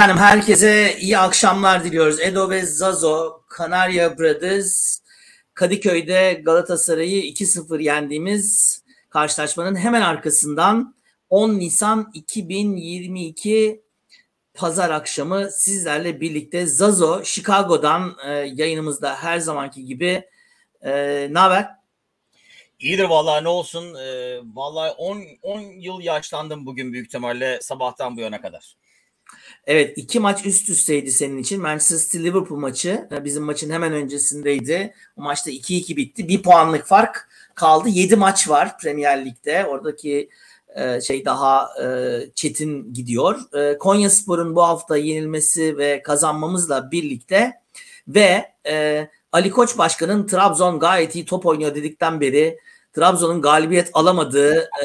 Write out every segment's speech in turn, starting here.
Efendim herkese iyi akşamlar diliyoruz. Edo ve Zazo, Kanarya Brothers, Kadıköy'de Galatasaray'ı 2-0 yendiğimiz karşılaşmanın hemen arkasından 10 Nisan 2022 pazar akşamı sizlerle birlikte Zazo Chicago'dan e, yayınımızda her zamanki gibi e, ne haber? İyidir vallahi ne olsun. E, vallahi 10 10 yıl yaşlandım bugün büyük ihtimalle sabahtan bu yana kadar. Evet iki maç üst üsteydi senin için. Manchester City Liverpool maçı e, bizim maçın hemen öncesindeydi. O maçta 2-2 bitti. Bir puanlık fark kaldı. 7 maç var Premier Lig'de. Oradaki e, şey daha e, çetin gidiyor. Konya Spor'un bu hafta yenilmesi ve kazanmamızla birlikte ve Ali Koç Başkan'ın Trabzon gayet iyi top oynuyor dedikten beri Trabzon'un galibiyet alamadığı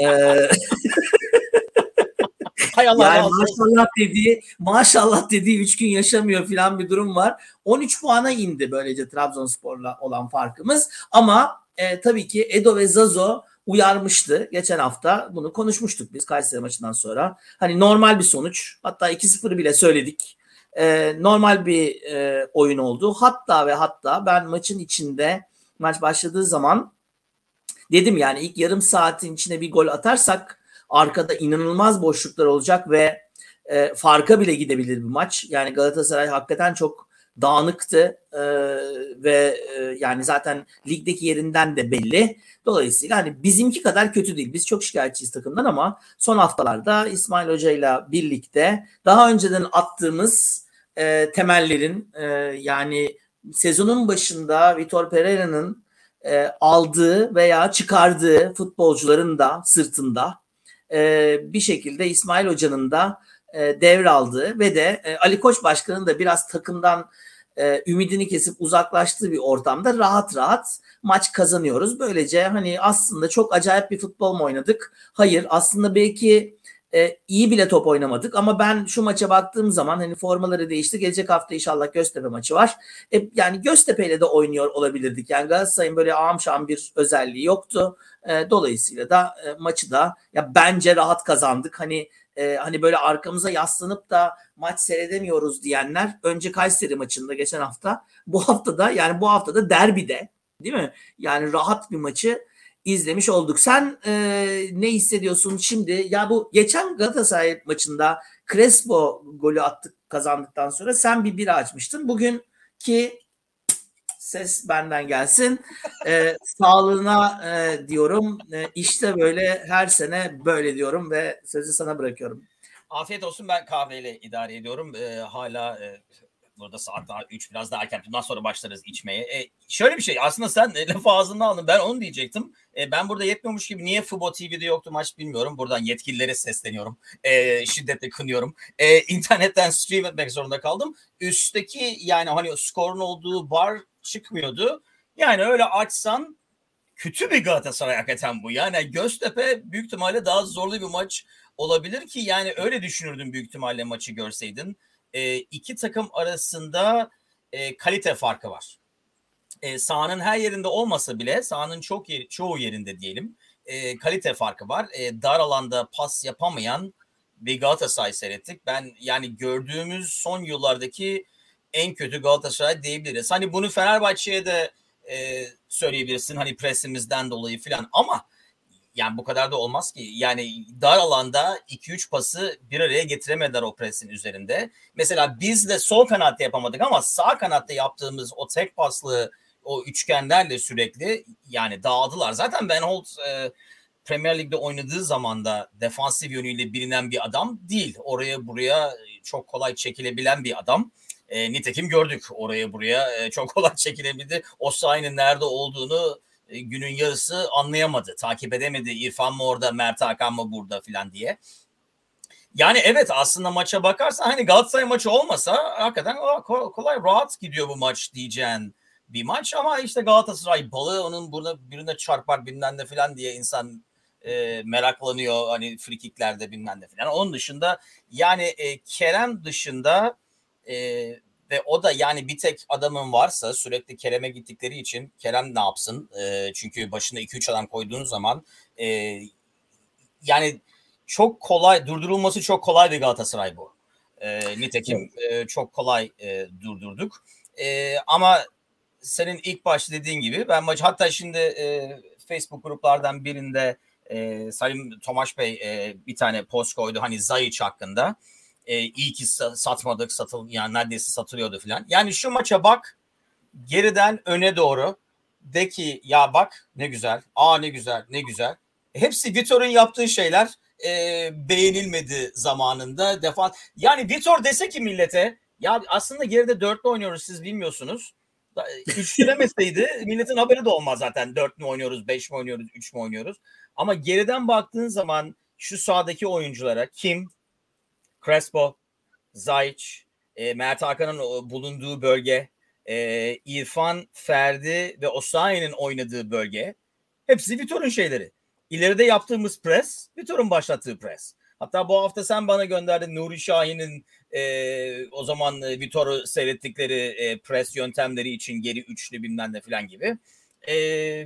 Hay Allah yani maşallah dediği maşallah dediği 3 gün yaşamıyor filan bir durum var. 13 puana indi böylece Trabzonspor'la olan farkımız. Ama e, tabii ki Edo ve Zazo uyarmıştı. Geçen hafta bunu konuşmuştuk biz Kayseri maçından sonra. Hani normal bir sonuç. Hatta 2-0 bile söyledik. E, normal bir e, oyun oldu. Hatta ve hatta ben maçın içinde maç başladığı zaman dedim yani ilk yarım saatin içine bir gol atarsak arkada inanılmaz boşluklar olacak ve e, farka bile gidebilir bir maç. Yani Galatasaray hakikaten çok dağınıktı e, ve e, yani zaten ligdeki yerinden de belli. Dolayısıyla hani bizimki kadar kötü değil. Biz çok şikayetçiyiz takımdan ama son haftalarda İsmail Hoca ile birlikte daha önceden attığımız e, temellerin e, yani sezonun başında Vitor Pereira'nın e, aldığı veya çıkardığı futbolcuların da sırtında e, bir şekilde İsmail Hoca'nın da e, devraldığı ve de e, Ali Koç Başkan'ın da biraz takımdan e, ümidini kesip uzaklaştığı bir ortamda rahat rahat maç kazanıyoruz. Böylece hani aslında çok acayip bir futbol mu oynadık? Hayır aslında belki e, iyi bile top oynamadık ama ben şu maça baktığım zaman hani formaları değişti. Gelecek hafta inşallah Göztepe maçı var. E, yani Göztepe ile de oynuyor olabilirdik. Yani Galatasaray'ın böyle amşam bir özelliği yoktu. E, dolayısıyla da e, maçı da ya bence rahat kazandık. Hani e, hani böyle arkamıza yaslanıp da maç seyredemiyoruz diyenler önce Kayseri maçında geçen hafta bu hafta da yani bu hafta da derbide değil mi? Yani rahat bir maçı izlemiş olduk. Sen e, ne hissediyorsun şimdi? Ya bu geçen Galatasaray maçında Crespo golü attık kazandıktan sonra sen bir bira açmıştın. Bugün ki ses benden gelsin. E, sağlığına e, diyorum. E, işte böyle her sene böyle diyorum ve sözü sana bırakıyorum. Afiyet olsun ben kahveyle idare ediyorum. E, hala e, burada saat daha 3 biraz daha erken. Bundan sonra başlarız içmeye. E, şöyle bir şey aslında sen e, lafı ağzından aldın. Ben onu diyecektim. E, ben burada yetmiyormuş gibi niye Fubo TV'de yoktu maç bilmiyorum. Buradan yetkililere sesleniyorum. E, şiddetle kınıyorum. E, internetten stream etmek zorunda kaldım. Üstteki yani hani skorun olduğu bar çıkmıyordu. Yani öyle açsan kötü bir Galatasaray hakikaten bu. Yani Göztepe büyük ihtimalle daha zorlu bir maç olabilir ki yani öyle düşünürdüm büyük ihtimalle maçı görseydin. E, iki takım arasında e, kalite farkı var. E, sahanın her yerinde olmasa bile sahanın çok yer, çoğu yerinde diyelim e, kalite farkı var. E, dar alanda pas yapamayan bir Galatasaray seyrettik. Ben yani gördüğümüz son yıllardaki en kötü Galatasaray diyebiliriz. Hani bunu Fenerbahçe'ye de e, söyleyebilirsin hani presimizden dolayı filan ama yani bu kadar da olmaz ki. Yani dar alanda 2-3 pası bir araya getiremediler o presin üzerinde. Mesela biz de sol kanatta yapamadık ama sağ kanatta yaptığımız o tek paslı o üçgenlerle sürekli yani dağıldılar. Zaten Ben Holt e, Premier Lig'de oynadığı zaman da defansif yönüyle bilinen bir adam değil. Oraya buraya çok kolay çekilebilen bir adam. E, nitekim gördük oraya buraya e, çok kolay çekilebildi. O sayının nerede olduğunu e, günün yarısı anlayamadı. Takip edemedi. İrfan mı orada, Mert Hakan mı burada filan diye. Yani evet aslında maça bakarsan hani Galatasaray maçı olmasa hakikaten kolay rahat gidiyor bu maç diyeceğin bir maç ama işte Galatasaray balığı onun burada birine çarpar bilmem ne filan diye insan e, meraklanıyor hani frikiklerde bilmem ne filan. Onun dışında yani e, Kerem dışında e, ve o da yani bir tek adamın varsa sürekli Kerem'e gittikleri için Kerem ne yapsın? E, çünkü başına 2-3 adam koyduğun zaman e, yani çok kolay durdurulması çok kolay bir Galatasaray bu. E, nitekim e, çok kolay e, durdurduk. E, ama senin ilk başta dediğin gibi ben maç hatta şimdi e, Facebook gruplardan birinde e, Sayın Tomaş Bey e, bir tane post koydu hani Zayiç hakkında. E, iyi ki satmadık satıl yani neredeyse satılıyordu falan. Yani şu maça bak geriden öne doğru de ki ya bak ne güzel aa ne güzel ne güzel. Hepsi Vitor'un yaptığı şeyler e, beğenilmedi zamanında. Defan yani Vitor dese ki millete ya aslında geride dörtlü oynuyoruz siz bilmiyorsunuz. Üçlü demeseydi milletin haberi de olmaz zaten. Dört mü oynuyoruz, beş mi oynuyoruz, üç mü oynuyoruz. Ama geriden baktığın zaman şu sahadaki oyunculara Kim, Crespo, Zayç, e, Mert Hakan'ın bulunduğu bölge, e, İrfan, Ferdi ve Osayi'nin oynadığı bölge hepsi Vitor'un şeyleri. İleride yaptığımız pres, Vitor'un başlattığı pres. Hatta bu hafta sen bana gönderdin Nuri Şahin'in e, o zaman Vitor'u seyrettikleri e, pres yöntemleri için geri üçlü bilmem ne falan gibi. E,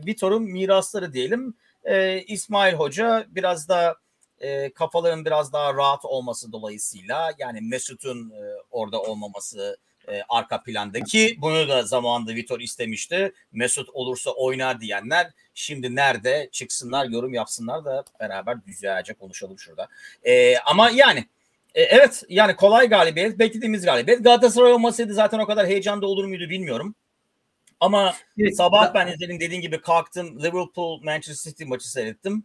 Vitor'un mirasları diyelim. E, İsmail Hoca biraz da e, kafaların biraz daha rahat olması dolayısıyla yani Mesut'un e, orada olmaması e, arka plandaki bunu da zamanında Vitor istemişti. Mesut olursa oynar diyenler şimdi nerede çıksınlar yorum yapsınlar da beraber güzelce konuşalım şurada. E, ama yani e, evet yani kolay galibiyet beklediğimiz galibiyet. Galatasaray olmasaydı zaten o kadar heyecanda olur muydu bilmiyorum. Ama sabah ben izledim dediğin gibi kalktım Liverpool Manchester City maçı seyrettim.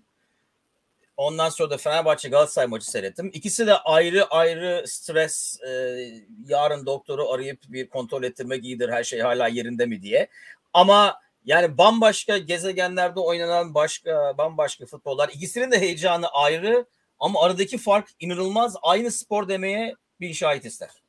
Ondan sonra da Fenerbahçe Galatasaray maçı seyrettim. İkisi de ayrı ayrı stres. E, yarın doktoru arayıp bir kontrol ettirmek iyidir her şey hala yerinde mi diye. Ama yani bambaşka gezegenlerde oynanan başka bambaşka futbollar. İkisinin de heyecanı ayrı ama aradaki fark inanılmaz. Aynı spor demeye bir şahit ister.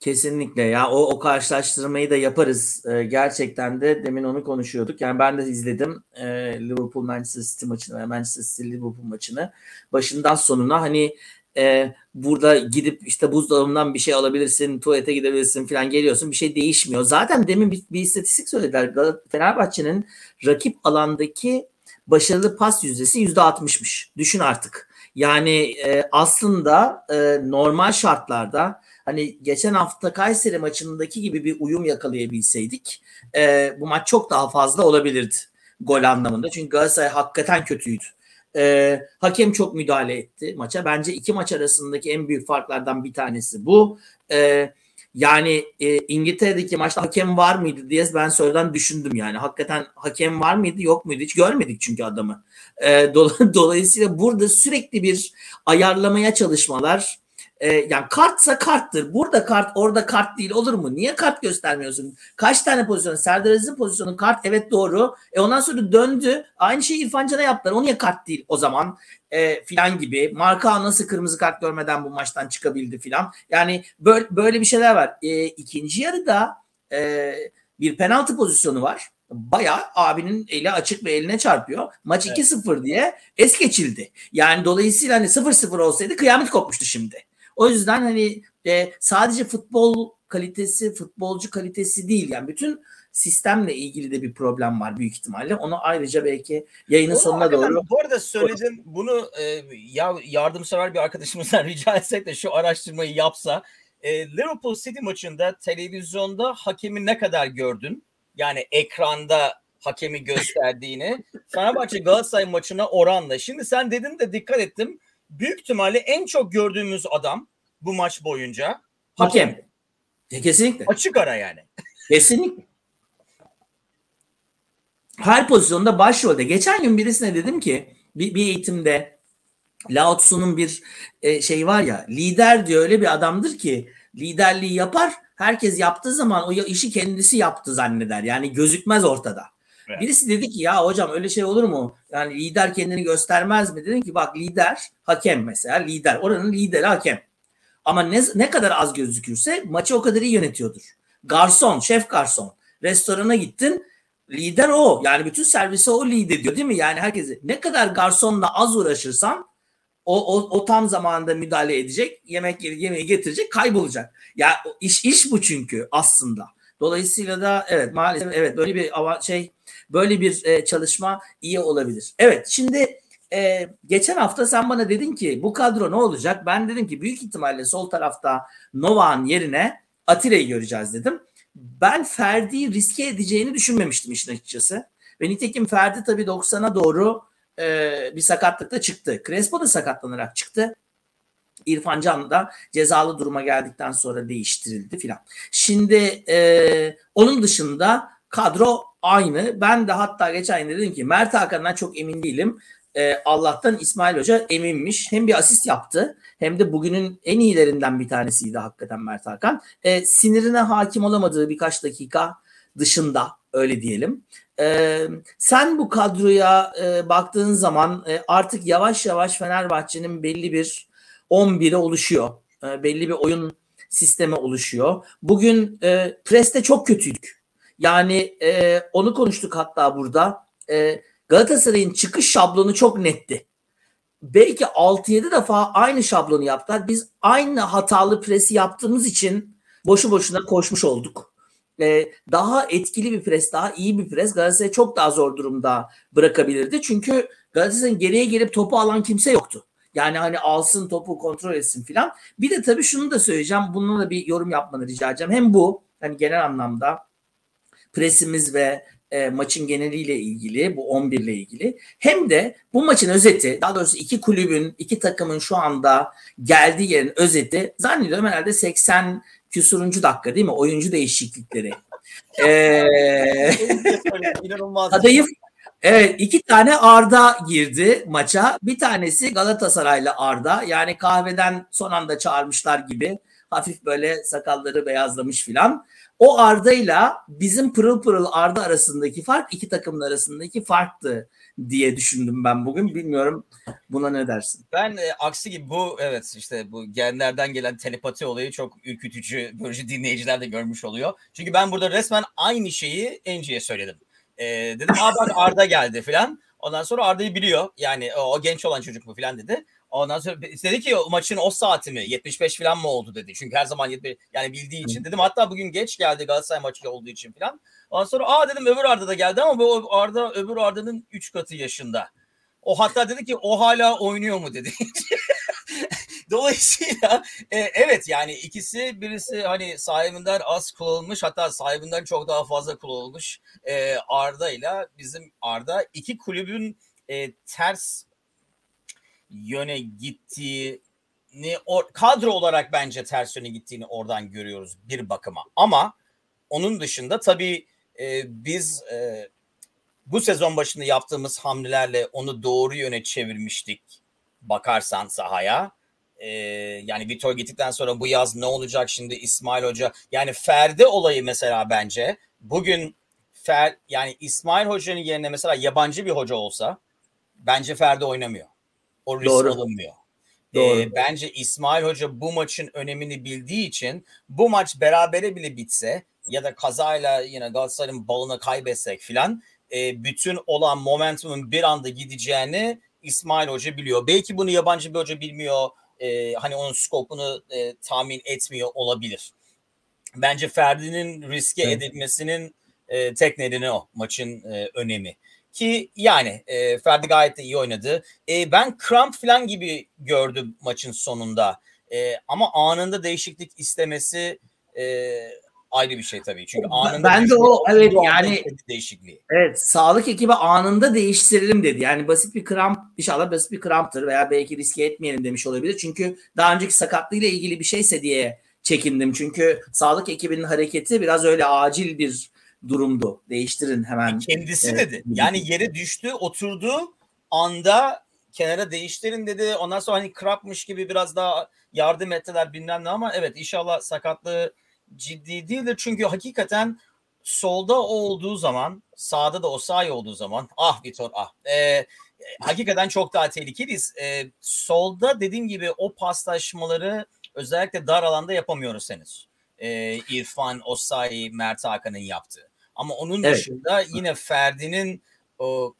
Kesinlikle ya o o karşılaştırmayı da yaparız. Ee, gerçekten de demin onu konuşuyorduk. Yani ben de izledim e, Liverpool Manchester City maçını ve Manchester City Liverpool maçını. Başından sonuna hani e, burada gidip işte buzdolabından bir şey alabilirsin, tuvalete gidebilirsin falan geliyorsun. Bir şey değişmiyor. Zaten demin bir, bir istatistik söylediler. Fenerbahçe'nin rakip alandaki başarılı pas yüzdesi yüzde altmışmış. Düşün artık. Yani e, aslında e, normal şartlarda hani geçen hafta Kayseri maçındaki gibi bir uyum yakalayabilseydik e, bu maç çok daha fazla olabilirdi gol anlamında. Çünkü Galatasaray hakikaten kötüydü. E, hakem çok müdahale etti maça. Bence iki maç arasındaki en büyük farklardan bir tanesi bu. E, yani e, İngiltere'deki maçta hakem var mıydı diye ben sonradan düşündüm yani. Hakikaten hakem var mıydı yok muydu hiç görmedik çünkü adamı. E, dolayısıyla burada sürekli bir ayarlamaya çalışmalar e, yani kartsa karttır. Burada kart orada kart değil olur mu? Niye kart göstermiyorsun? Kaç tane pozisyon? Serdar Aziz'in pozisyonu kart evet doğru. E ondan sonra döndü. Aynı şeyi İrfan Can'a yaptılar. O niye kart değil o zaman? E, filan gibi. Marka nasıl kırmızı kart görmeden bu maçtan çıkabildi filan. Yani böyle, böyle bir şeyler var. E, ikinci yarıda e, bir penaltı pozisyonu var. Bayağı abinin eli açık ve eline çarpıyor. Maç evet. 2-0 diye es geçildi. Yani dolayısıyla hani 0-0 olsaydı kıyamet kopmuştu şimdi. O yüzden hani e, sadece futbol kalitesi, futbolcu kalitesi değil yani bütün sistemle ilgili de bir problem var büyük ihtimalle. Onu ayrıca belki yayının Onu sonuna doğru. Bu arada söyledim bunu e, ya yardımsever bir arkadaşımızdan rica etsek de şu araştırmayı yapsa. E, Liverpool City maçında televizyonda hakemi ne kadar gördün? Yani ekranda hakemi gösterdiğini Fenerbahçe Galatasaray maçına oranla. Şimdi sen dedin de dikkat ettim büyük ihtimalle en çok gördüğümüz adam bu maç boyunca hakem. hakem. E, kesinlikle. Açık ara yani. Kesinlikle. Her pozisyonda başrolde. Geçen gün birisine dedim ki bir, bir eğitimde Lao Tzu'nun bir e, şey var ya lider diyor öyle bir adamdır ki liderliği yapar herkes yaptığı zaman o işi kendisi yaptı zanneder. Yani gözükmez ortada. Birisi dedi ki ya hocam öyle şey olur mu? Yani lider kendini göstermez mi? Dedim ki bak lider hakem mesela lider. Oranın lideri hakem. Ama ne, ne kadar az gözükürse maçı o kadar iyi yönetiyordur. Garson, şef garson. Restorana gittin lider o. Yani bütün servisi o lider ediyor değil mi? Yani herkesi ne kadar garsonla az uğraşırsan o, o, o tam zamanında müdahale edecek. Yemek yemeği getirecek kaybolacak. Ya iş iş bu çünkü aslında. Dolayısıyla da evet maalesef evet böyle bir şey böyle bir e, çalışma iyi olabilir. Evet şimdi e, geçen hafta sen bana dedin ki bu kadro ne olacak? Ben dedim ki büyük ihtimalle sol tarafta Novak'ın yerine Atire'yi göreceğiz dedim. Ben Ferdi'yi riske edeceğini düşünmemiştim işin açıkçası. Ve nitekim Ferdi tabii 90'a doğru e, bir sakatlıkta çıktı. Crespo da sakatlanarak çıktı. İrfan Can da cezalı duruma geldikten sonra değiştirildi filan. Şimdi e, onun dışında kadro aynı. Ben de hatta geçen yıl dedim ki Mert Hakan'dan çok emin değilim. E, Allah'tan İsmail Hoca eminmiş. Hem bir asist yaptı hem de bugünün en iyilerinden bir tanesiydi hakikaten Mert Hakan. E, sinirine hakim olamadığı birkaç dakika dışında öyle diyelim. E, sen bu kadroya e, baktığın zaman e, artık yavaş yavaş Fenerbahçe'nin belli bir 11'e oluşuyor. E, belli bir oyun sistemi oluşuyor. Bugün e, preste çok kötüydük. Yani e, onu konuştuk hatta burada. E, Galatasaray'ın çıkış şablonu çok netti. Belki 6-7 defa aynı şablonu yaptılar. Biz aynı hatalı presi yaptığımız için boşu boşuna koşmuş olduk. Ee, daha etkili bir pres, daha iyi bir pres Galatasaray'ı çok daha zor durumda bırakabilirdi. Çünkü Galatasaray'ın geriye gelip topu alan kimse yoktu. Yani hani alsın topu kontrol etsin filan. Bir de tabii şunu da söyleyeceğim. Bununla da bir yorum yapmanı rica edeceğim. Hem bu hani genel anlamda presimiz ve e, maçın geneliyle ilgili, bu 11 ile ilgili hem de bu maçın özeti, daha doğrusu iki kulübün, iki takımın şu anda geldiği yerin özeti zannediyorum herhalde 80 küsuruncu dakika değil mi? Oyuncu değişiklikleri. ee. Kadayıf Evet iki tane Arda girdi maça. Bir tanesi Galatasaraylı Arda. Yani kahveden son anda çağırmışlar gibi. Hafif böyle sakalları beyazlamış filan. O Arda ile bizim pırıl pırıl Arda arasındaki fark iki takımın arasındaki farktı diye düşündüm ben bugün. Bilmiyorum buna ne dersin? Ben e, aksi gibi bu evet işte bu genlerden gelen telepati olayı çok ürkütücü. Böylece dinleyiciler de görmüş oluyor. Çünkü ben burada resmen aynı şeyi Enci'ye söyledim. E, dedim aa Arda geldi filan. Ondan sonra Arda'yı biliyor. Yani o, o genç olan çocuk mu filan dedi. Ondan sonra dedi ki o maçın o saati mi 75 falan mı oldu dedi. Çünkü her zaman 70 yani bildiği için dedim hatta bugün geç geldi Galatasaray maçı olduğu için falan. Ondan sonra aa dedim öbür Arda da geldi ama bu Arda öbür Arda'nın 3 katı yaşında. O hatta dedi ki o hala oynuyor mu dedi. Dolayısıyla e, evet yani ikisi birisi hani sahibinden az kullanılmış hatta sahibinden çok daha fazla kullanılmış e, Arda ile bizim Arda iki kulübün e, ters yöne gittiğini or, kadro olarak bence ters yöne gittiğini oradan görüyoruz bir bakıma. Ama onun dışında tabii e, biz e, bu sezon başında yaptığımız hamlelerle onu doğru yöne çevirmiştik bakarsan sahaya. E, yani Vitor gittikten sonra bu yaz ne olacak şimdi İsmail Hoca? Yani Ferdi olayı mesela bence bugün Fer, yani İsmail Hoca'nın yerine mesela yabancı bir hoca olsa bence Ferdi oynamıyor. O risk Doğru. alınmıyor. Doğru. Ee, bence İsmail Hoca bu maçın önemini bildiği için bu maç berabere bile bitse ya da kazayla yine Galatasaray'ın balını kaybetsek filan e, bütün olan momentumun bir anda gideceğini İsmail Hoca biliyor. Belki bunu yabancı bir hoca bilmiyor. E, hani onun skopunu e, tahmin etmiyor olabilir. Bence Ferdi'nin riske evet. edilmesinin e, tek nedeni o maçın e, önemi. Ki yani e, Ferdi gayet de iyi oynadı. E, ben kramp falan gibi gördüm maçın sonunda. E, ama anında değişiklik istemesi e, ayrı bir şey tabii. Çünkü anında ben de o evet yani değişikliği. Evet, sağlık ekibi anında değiştirelim dedi. Yani basit bir kramp inşallah basit bir kramptır veya belki riske etmeyelim demiş olabilir. Çünkü daha önceki sakatlığıyla ilgili bir şeyse diye çekindim. Çünkü sağlık ekibinin hareketi biraz öyle acil bir durumdu. Değiştirin hemen. Kendisi evet. dedi. Yani yere düştü, oturdu anda kenara değiştirin dedi. Ondan sonra hani krapmış gibi biraz daha yardım ettiler bilmem ne ama evet inşallah sakatlığı ciddi değildir. Çünkü hakikaten solda olduğu zaman sağda da o sahi olduğu zaman ah Vitor ah e, hakikaten çok daha tehlikeliyiz. E, solda dediğim gibi o paslaşmaları özellikle dar alanda yapamıyoruz henüz. E, İrfan, Osayi, Mert Hakan'ın yaptığı. Ama onun evet. dışında yine Ferdi'nin o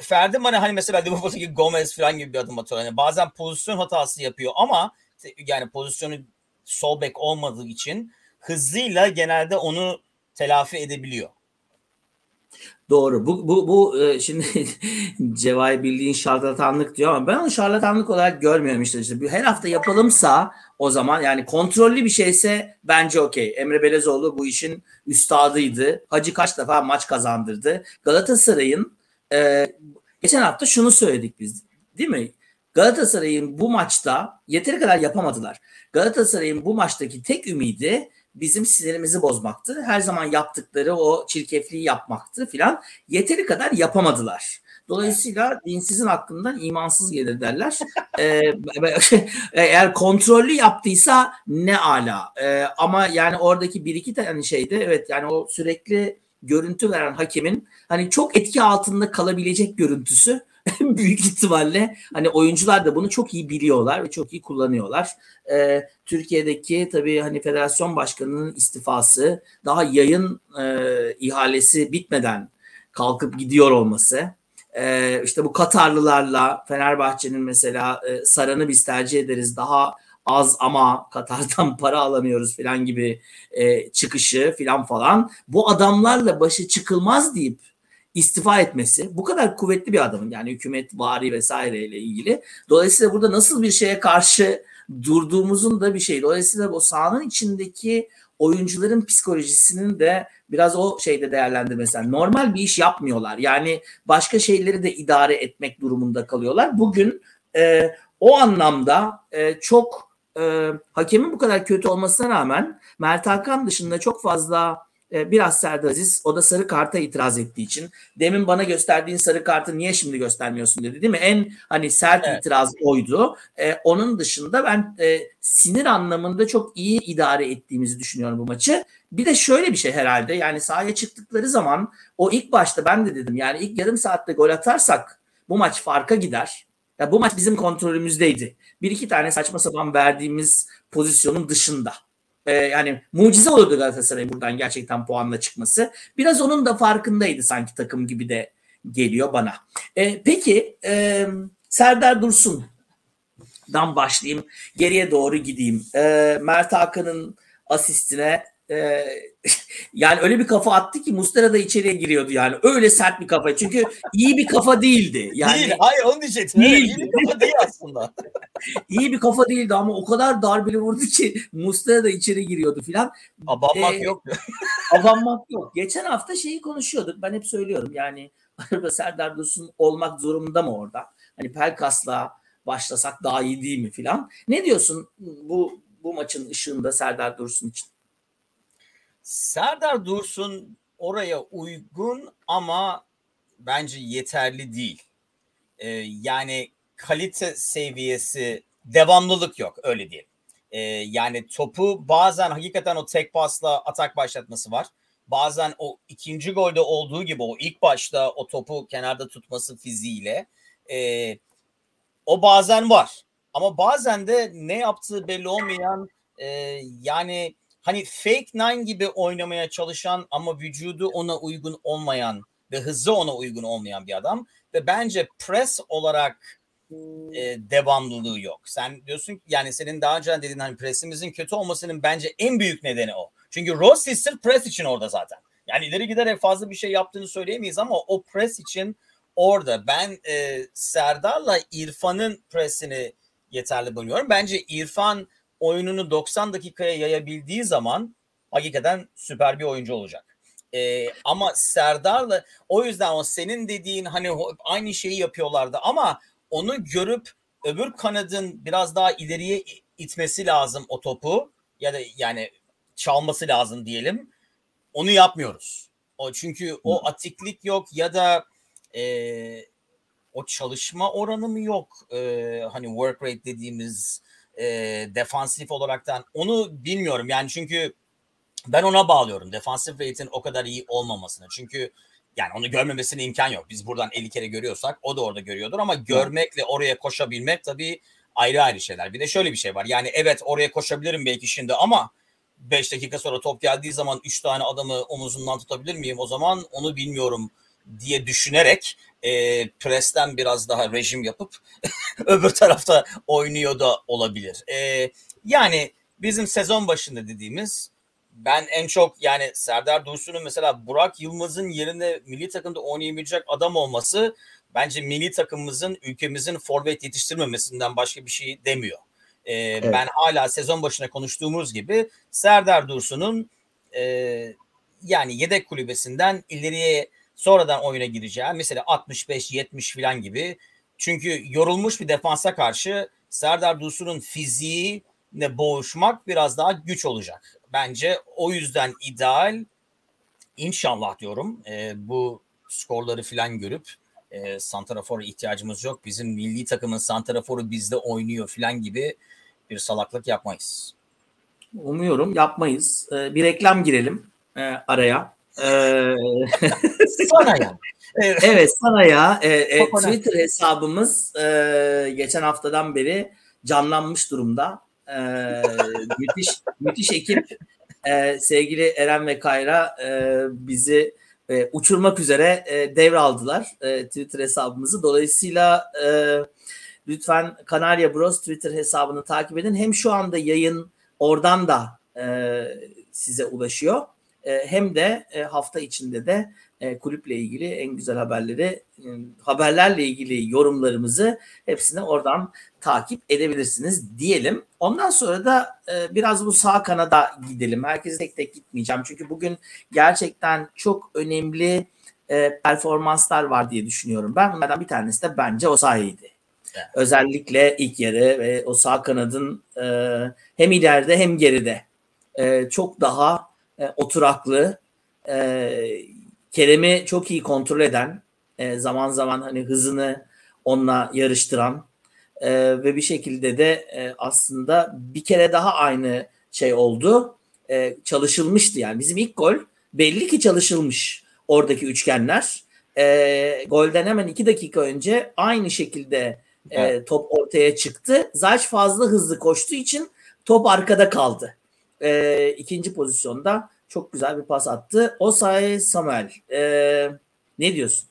Ferdi bana hani mesela Liverpool'daki Gomez falan gibi bir adım atıyor. Yani bazen pozisyon hatası yapıyor ama yani pozisyonu sol bek olmadığı için hızıyla genelde onu telafi edebiliyor. Doğru. Bu bu bu e, şimdi Cevay bildiğin şarlatanlık diyor ama ben onu şarlatanlık olarak görmüyorum işte. işte. Her hafta yapalımsa o zaman yani kontrollü bir şeyse bence okey. Emre Belezoğlu bu işin üstadıydı. Hacı kaç defa maç kazandırdı. Galatasaray'ın e, geçen hafta şunu söyledik biz değil mi? Galatasaray'ın bu maçta yeteri kadar yapamadılar. Galatasaray'ın bu maçtaki tek ümidi bizim sinirimizi bozmaktı. Her zaman yaptıkları o çirkefliği yapmaktı filan. Yeteri kadar yapamadılar. Dolayısıyla dinsizin hakkından imansız gelir derler. ee, eğer kontrollü yaptıysa ne ala. Ee, ama yani oradaki bir iki tane şeyde evet yani o sürekli görüntü veren hakemin hani çok etki altında kalabilecek görüntüsü büyük ihtimalle hani oyuncular da bunu çok iyi biliyorlar ve çok iyi kullanıyorlar. Ee, Türkiye'deki tabii hani federasyon başkanının istifası daha yayın e, ihalesi bitmeden kalkıp gidiyor olması. Ee, işte bu Katarlılarla Fenerbahçe'nin mesela e, Saran'ı biz tercih ederiz daha az ama Katar'dan para alamıyoruz falan gibi e, çıkışı falan falan. Bu adamlarla başı çıkılmaz deyip istifa etmesi bu kadar kuvvetli bir adamın yani hükümet vari vesaire ile ilgili. Dolayısıyla burada nasıl bir şeye karşı durduğumuzun da bir şey. Dolayısıyla o sahanın içindeki oyuncuların psikolojisinin de biraz o şeyde değerlendirmesi. normal bir iş yapmıyorlar. Yani başka şeyleri de idare etmek durumunda kalıyorlar. Bugün e, o anlamda e, çok e, hakemin bu kadar kötü olmasına rağmen Mert Hakan dışında çok fazla e, biraz Serdar Aziz o da sarı karta itiraz ettiği için demin bana gösterdiğin sarı kartı niye şimdi göstermiyorsun dedi değil mi? En hani sert evet. itiraz oydu. Ee, onun dışında ben e, sinir anlamında çok iyi idare ettiğimizi düşünüyorum bu maçı. Bir de şöyle bir şey herhalde yani sahaya çıktıkları zaman o ilk başta ben de dedim yani ilk yarım saatte gol atarsak bu maç farka gider. Ya bu maç bizim kontrolümüzdeydi. Bir iki tane saçma sapan verdiğimiz pozisyonun dışında e, yani mucize olurdu Galatasaray buradan gerçekten puanla çıkması. Biraz onun da farkındaydı sanki takım gibi de geliyor bana. E, peki e, Serdar Dursun'dan başlayayım. Geriye doğru gideyim. E, Mert Hakan'ın asistine e, yani öyle bir kafa attı ki Mustera da içeriye giriyordu yani. Öyle sert bir kafa. Çünkü iyi bir kafa değildi. Yani, değil. Hayır onu diyecektim. Değil. İyi bir kafa değil aslında. iyi bir kafa değildi ama o kadar darbeli vurdu ki Mustera da içeri giriyordu filan. Abanmak ee, yok. abanmak yok. Geçen hafta şeyi konuşuyorduk. Ben hep söylüyorum yani Serdar Dursun olmak zorunda mı orada? Hani Pelkas'la başlasak daha iyi değil mi filan. Ne diyorsun bu bu maçın ışığında Serdar Dursun için? Serdar Dursun oraya uygun ama bence yeterli değil. Ee, yani kalite seviyesi devamlılık yok öyle diyelim. Ee, yani topu bazen hakikaten o tek pasla atak başlatması var. Bazen o ikinci golde olduğu gibi o ilk başta o topu kenarda tutması fiziğiyle e, o bazen var. Ama bazen de ne yaptığı belli olmayan e, yani hani fake nine gibi oynamaya çalışan ama vücudu ona uygun olmayan ve hızı ona uygun olmayan bir adam ve bence press olarak e, devamlılığı yok. Sen diyorsun ki yani senin daha önce dediğin hani pressimizin kötü olmasının bence en büyük nedeni o. Çünkü Rossi sırf press için orada zaten. Yani ileri giderek fazla bir şey yaptığını söyleyemeyiz ama o press için orada. Ben e, Serdar'la İrfan'ın pressini yeterli bulmuyorum. Bence İrfan oyununu 90 dakikaya yayabildiği zaman hakikaten süper bir oyuncu olacak. Ee, ama Serdar'la o yüzden o senin dediğin hani aynı şeyi yapıyorlardı ama onu görüp öbür kanadın biraz daha ileriye itmesi lazım o topu ya da yani çalması lazım diyelim. Onu yapmıyoruz. O çünkü o atiklik yok ya da e, o çalışma oranı mı yok? E, hani work rate dediğimiz e, defansif olaraktan onu bilmiyorum. Yani çünkü ben ona bağlıyorum. Defansif rate'in o kadar iyi olmamasını. Çünkü yani onu görmemesine imkan yok. Biz buradan 50 kere görüyorsak o da orada görüyordur ama görmekle oraya koşabilmek tabii ayrı ayrı şeyler. Bir de şöyle bir şey var. Yani evet oraya koşabilirim belki şimdi ama 5 dakika sonra top geldiği zaman 3 tane adamı omuzundan tutabilir miyim? O zaman onu bilmiyorum diye düşünerek e, presten biraz daha rejim yapıp öbür tarafta oynuyor da olabilir. E, yani bizim sezon başında dediğimiz ben en çok yani Serdar Dursun'un mesela Burak Yılmaz'ın yerine milli takımda oynayabilecek adam olması bence milli takımımızın ülkemizin forvet yetiştirmemesinden başka bir şey demiyor. Ee, evet. Ben hala sezon başına konuştuğumuz gibi Serdar Dursun'un e, yani yedek kulübesinden ileriye sonradan oyuna gireceği mesela 65-70 falan gibi çünkü yorulmuş bir defansa karşı Serdar Dursun'un fiziği ne boğuşmak biraz daha güç olacak. Bence o yüzden ideal inşallah diyorum e, bu skorları filan görüp e, Santrafor'a ihtiyacımız yok. Bizim milli takımın Santrafor'u bizde oynuyor filan gibi bir salaklık yapmayız. Umuyorum yapmayız. Ee, bir reklam girelim e, araya. Sana ya. Evet, evet sana ya. E, e, Twitter hesabımız e, geçen haftadan beri canlanmış durumda. E, müthiş müthiş ekip e, sevgili Eren ve Kayra e, bizi e, uçurmak üzere e, devraldılar e, Twitter hesabımızı. Dolayısıyla e, lütfen Kanarya Bros Twitter hesabını takip edin. Hem şu anda yayın oradan da e, size ulaşıyor. E, hem de e, hafta içinde de e, kulüple ilgili en güzel haberleri, haberlerle ilgili yorumlarımızı hepsini oradan takip edebilirsiniz diyelim. Ondan sonra da biraz bu sağ kanada gidelim. Herkese tek tek gitmeyeceğim. Çünkü bugün gerçekten çok önemli performanslar var diye düşünüyorum. Ben bunlardan bir tanesi de bence o sayıydı. Özellikle ilk yarı ve o sağ kanadın hem ileride hem geride çok daha e, oturaklı, e, Kerem'i çok iyi kontrol eden, e, zaman zaman hani hızını onunla yarıştıran e, ve bir şekilde de e, aslında bir kere daha aynı şey oldu. E, çalışılmıştı yani. Bizim ilk gol belli ki çalışılmış oradaki üçgenler. E, golden hemen iki dakika önce aynı şekilde e, top ortaya çıktı. Zaç fazla hızlı koştuğu için top arkada kaldı. E, ikinci pozisyonda çok güzel bir pas attı. Osay Samuel. Ee, ne diyorsun?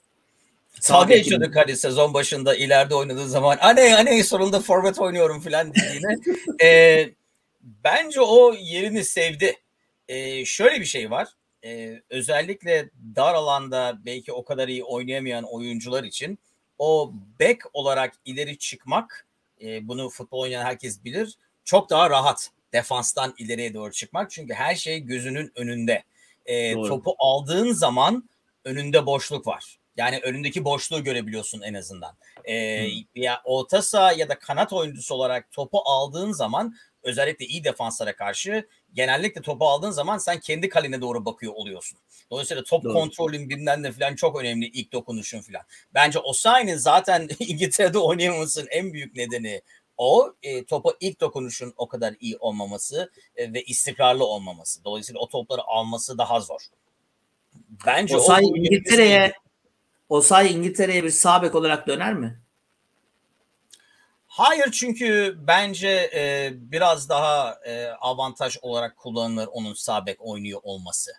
Dalga geçiyorduk hani sezon başında ileride oynadığı zaman anne anne sonunda forvet oynuyorum falan dediğine. ee, bence o yerini sevdi. Ee, şöyle bir şey var. Ee, özellikle dar alanda belki o kadar iyi oynayamayan oyuncular için o back olarak ileri çıkmak e, bunu futbol oynayan herkes bilir çok daha rahat defanstan ileriye doğru çıkmak. Çünkü her şey gözünün önünde. E, topu aldığın zaman önünde boşluk var. Yani önündeki boşluğu görebiliyorsun en azından. E, ya orta saha ya da kanat oyuncusu olarak topu aldığın zaman özellikle iyi defanslara karşı genellikle topu aldığın zaman sen kendi kalene doğru bakıyor oluyorsun. Dolayısıyla top Doğru. kontrolün bilmem ne falan çok önemli ilk dokunuşun falan. Bence Osayi'nin zaten İngiltere'de oynayamamasının en büyük nedeni o e, topa ilk dokunuşun o kadar iyi olmaması e, ve istikrarlı olmaması. Dolayısıyla o topları alması daha zor. Bence Osay o İngiltere'ye Osay İngiltere'ye bir sabek olarak döner mi? Hayır çünkü bence e, biraz daha e, avantaj olarak kullanılır onun sabek oynuyor olması.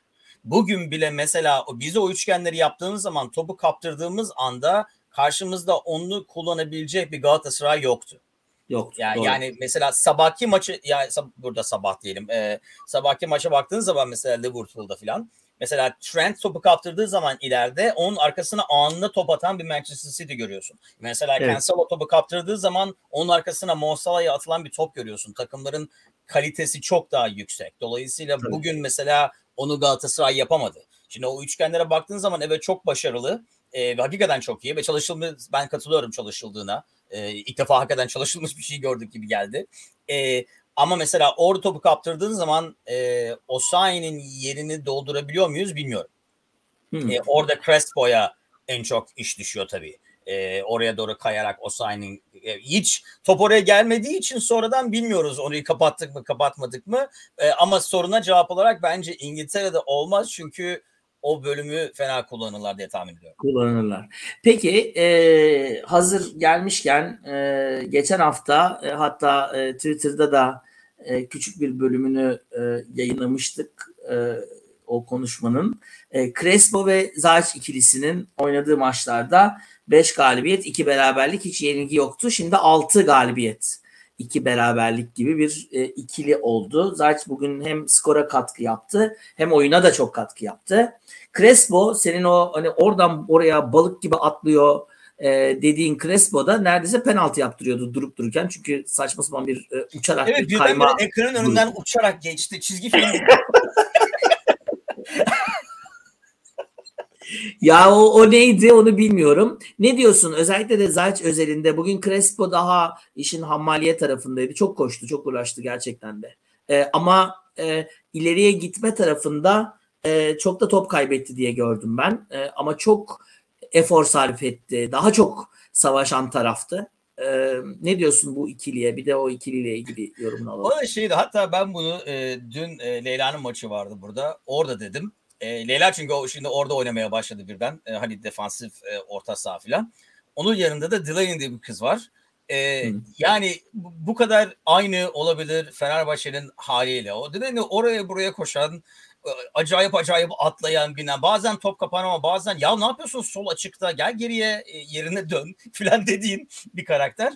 Bugün bile mesela bize o üçgenleri yaptığımız zaman topu kaptırdığımız anda karşımızda onu kullanabilecek bir Galatasaray yoktu. Yok. Yani, yani mesela sabahki maçı yani burada sabah diyelim. E, sabahki maça baktığın zaman mesela Liverpool'da falan mesela Trent topu kaptırdığı zaman ileride onun arkasına anında top atan bir Manchester City görüyorsun. Mesela evet. Cancelo topu kaptırdığı zaman onun arkasına Mo Salah'ya atılan bir top görüyorsun. Takımların kalitesi çok daha yüksek. Dolayısıyla Tabii. bugün mesela onu Galatasaray yapamadı. Şimdi o üçgenlere baktığın zaman evet çok başarılı e, ve hakikaten çok iyi ve çalışılmış ben katılıyorum çalışıldığına. E, ilk defa hakikaten çalışılmış bir şey gördük gibi geldi. E, ama mesela orada topu kaptırdığın zaman e, Osayi'nin yerini doldurabiliyor muyuz bilmiyorum. Hmm. E, orada Crespo'ya en çok iş düşüyor tabii. E, oraya doğru kayarak Osayi'nin e, hiç top oraya gelmediği için sonradan bilmiyoruz orayı kapattık mı kapatmadık mı. E, ama soruna cevap olarak bence İngiltere'de olmaz çünkü o bölümü fena kullanırlar diye tahmin ediyorum. Kullanırlar. Peki e, hazır gelmişken e, geçen hafta e, hatta e, Twitter'da da e, küçük bir bölümünü e, yayınlamıştık e, o konuşmanın. E, Crespo ve Zayç ikilisinin oynadığı maçlarda 5 galibiyet, 2 beraberlik, hiç yenilgi yoktu. Şimdi 6 galibiyet iki beraberlik gibi bir e, ikili oldu. Zayt bugün hem skora katkı yaptı hem oyuna da çok katkı yaptı. Crespo senin o hani oradan oraya balık gibi atlıyor e, dediğin Crespo da neredeyse penaltı yaptırıyordu durup dururken. Çünkü saçma sapan bir e, uçarak evet, bir kayma. ekranın önünden uçarak geçti. Çizgi film Ya o, o neydi onu bilmiyorum. Ne diyorsun? Özellikle de Zayç özelinde bugün Crespo daha işin hammaliye tarafındaydı. Çok koştu, çok uğraştı gerçekten de. Ee, ama e, ileriye gitme tarafında e, çok da top kaybetti diye gördüm ben. E, ama çok efor sarf etti. Daha çok savaşan taraftı. Ee, ne diyorsun bu ikiliye? Bir de o ikiliyle ilgili yorumunu alalım. O da şeydi hatta ben bunu e, dün e, Leyla'nın maçı vardı burada. Orada dedim. E, Leyla çünkü o şimdi orada oynamaya başladı birden. E, hani defansif e, orta saha falan. Onun yanında da Delaney diye bir kız var. E, yani bu kadar aynı olabilir Fenerbahçe'nin haliyle. O Delaney oraya buraya koşan e, acayip acayip atlayan binen bazen top kapan ama bazen ya ne yapıyorsun sol açıkta gel geriye e, yerine dön filan dediğin bir karakter.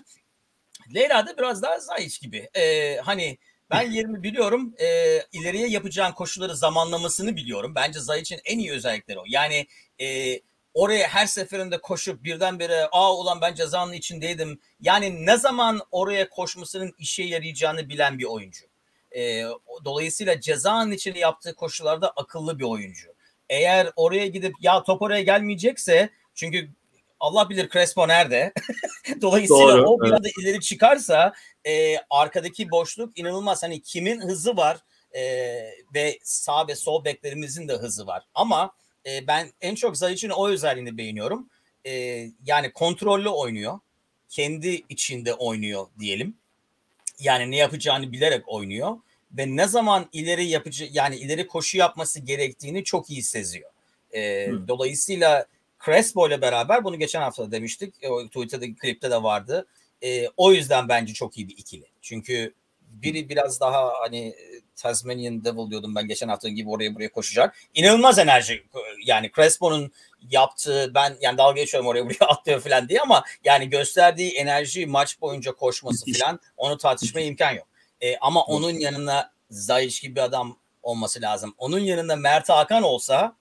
Leyla da biraz daha Zayç gibi. Ee, hani ben yerimi biliyorum. E, ileriye yapacağın koşulları zamanlamasını biliyorum. Bence Zayic'in en iyi özellikleri o. Yani e, oraya her seferinde koşup birdenbire aa ulan ben cezanın içindeydim. Yani ne zaman oraya koşmasının işe yarayacağını bilen bir oyuncu. E, dolayısıyla cezanın içinde yaptığı koşularda akıllı bir oyuncu. Eğer oraya gidip ya top oraya gelmeyecekse çünkü Allah bilir Crespo nerede. Dolayısıyla Doğru, o bir evet. anda ileri çıkarsa e, arkadaki boşluk inanılmaz. Hani kimin hızı var e, ve sağ ve sol beklerimizin de hızı var. Ama e, ben en çok Zayic'in o özelliğini beğeniyorum. E, yani kontrollü oynuyor. Kendi içinde oynuyor diyelim. Yani ne yapacağını bilerek oynuyor ve ne zaman ileri yapıcı yani ileri koşu yapması gerektiğini çok iyi seziyor. E, dolayısıyla Crespo ile beraber bunu geçen hafta demiştik. O Twitter'daki klipte de vardı. E, o yüzden bence çok iyi bir ikili. Çünkü biri biraz daha hani Tasmanian Devil diyordum ben geçen hafta gibi oraya buraya koşacak. İnanılmaz enerji yani Crespo'nun yaptığı ben yani dalga geçiyorum oraya buraya atlıyor falan diye ama yani gösterdiği enerji maç boyunca koşması falan onu tartışmaya imkan yok. E, ama onun yanına Zayiç gibi bir adam olması lazım. Onun yanında Mert Hakan olsa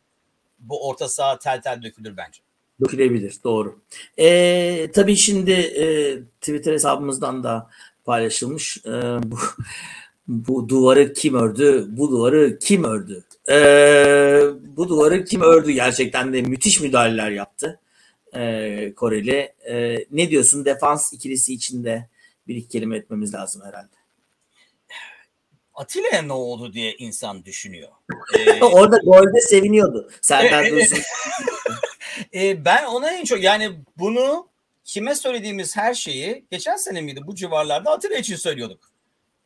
bu orta saha tel tel dökülür bence. Dökülebilir doğru. E, tabii şimdi e, Twitter hesabımızdan da paylaşılmış. E, bu, bu duvarı kim ördü? Bu duvarı kim ördü? E, bu duvarı kim ördü? Gerçekten de müthiş müdahaleler yaptı. E, Koreli. E, ne diyorsun defans ikilisi içinde bir iki kelime etmemiz lazım herhalde. Atilla'ya ne oldu diye insan düşünüyor. Ee, Orada golde seviniyordu. Serdar Dursun. e, ben ona en çok yani bunu kime söylediğimiz her şeyi geçen sene miydi bu civarlarda Atilla için söylüyorduk.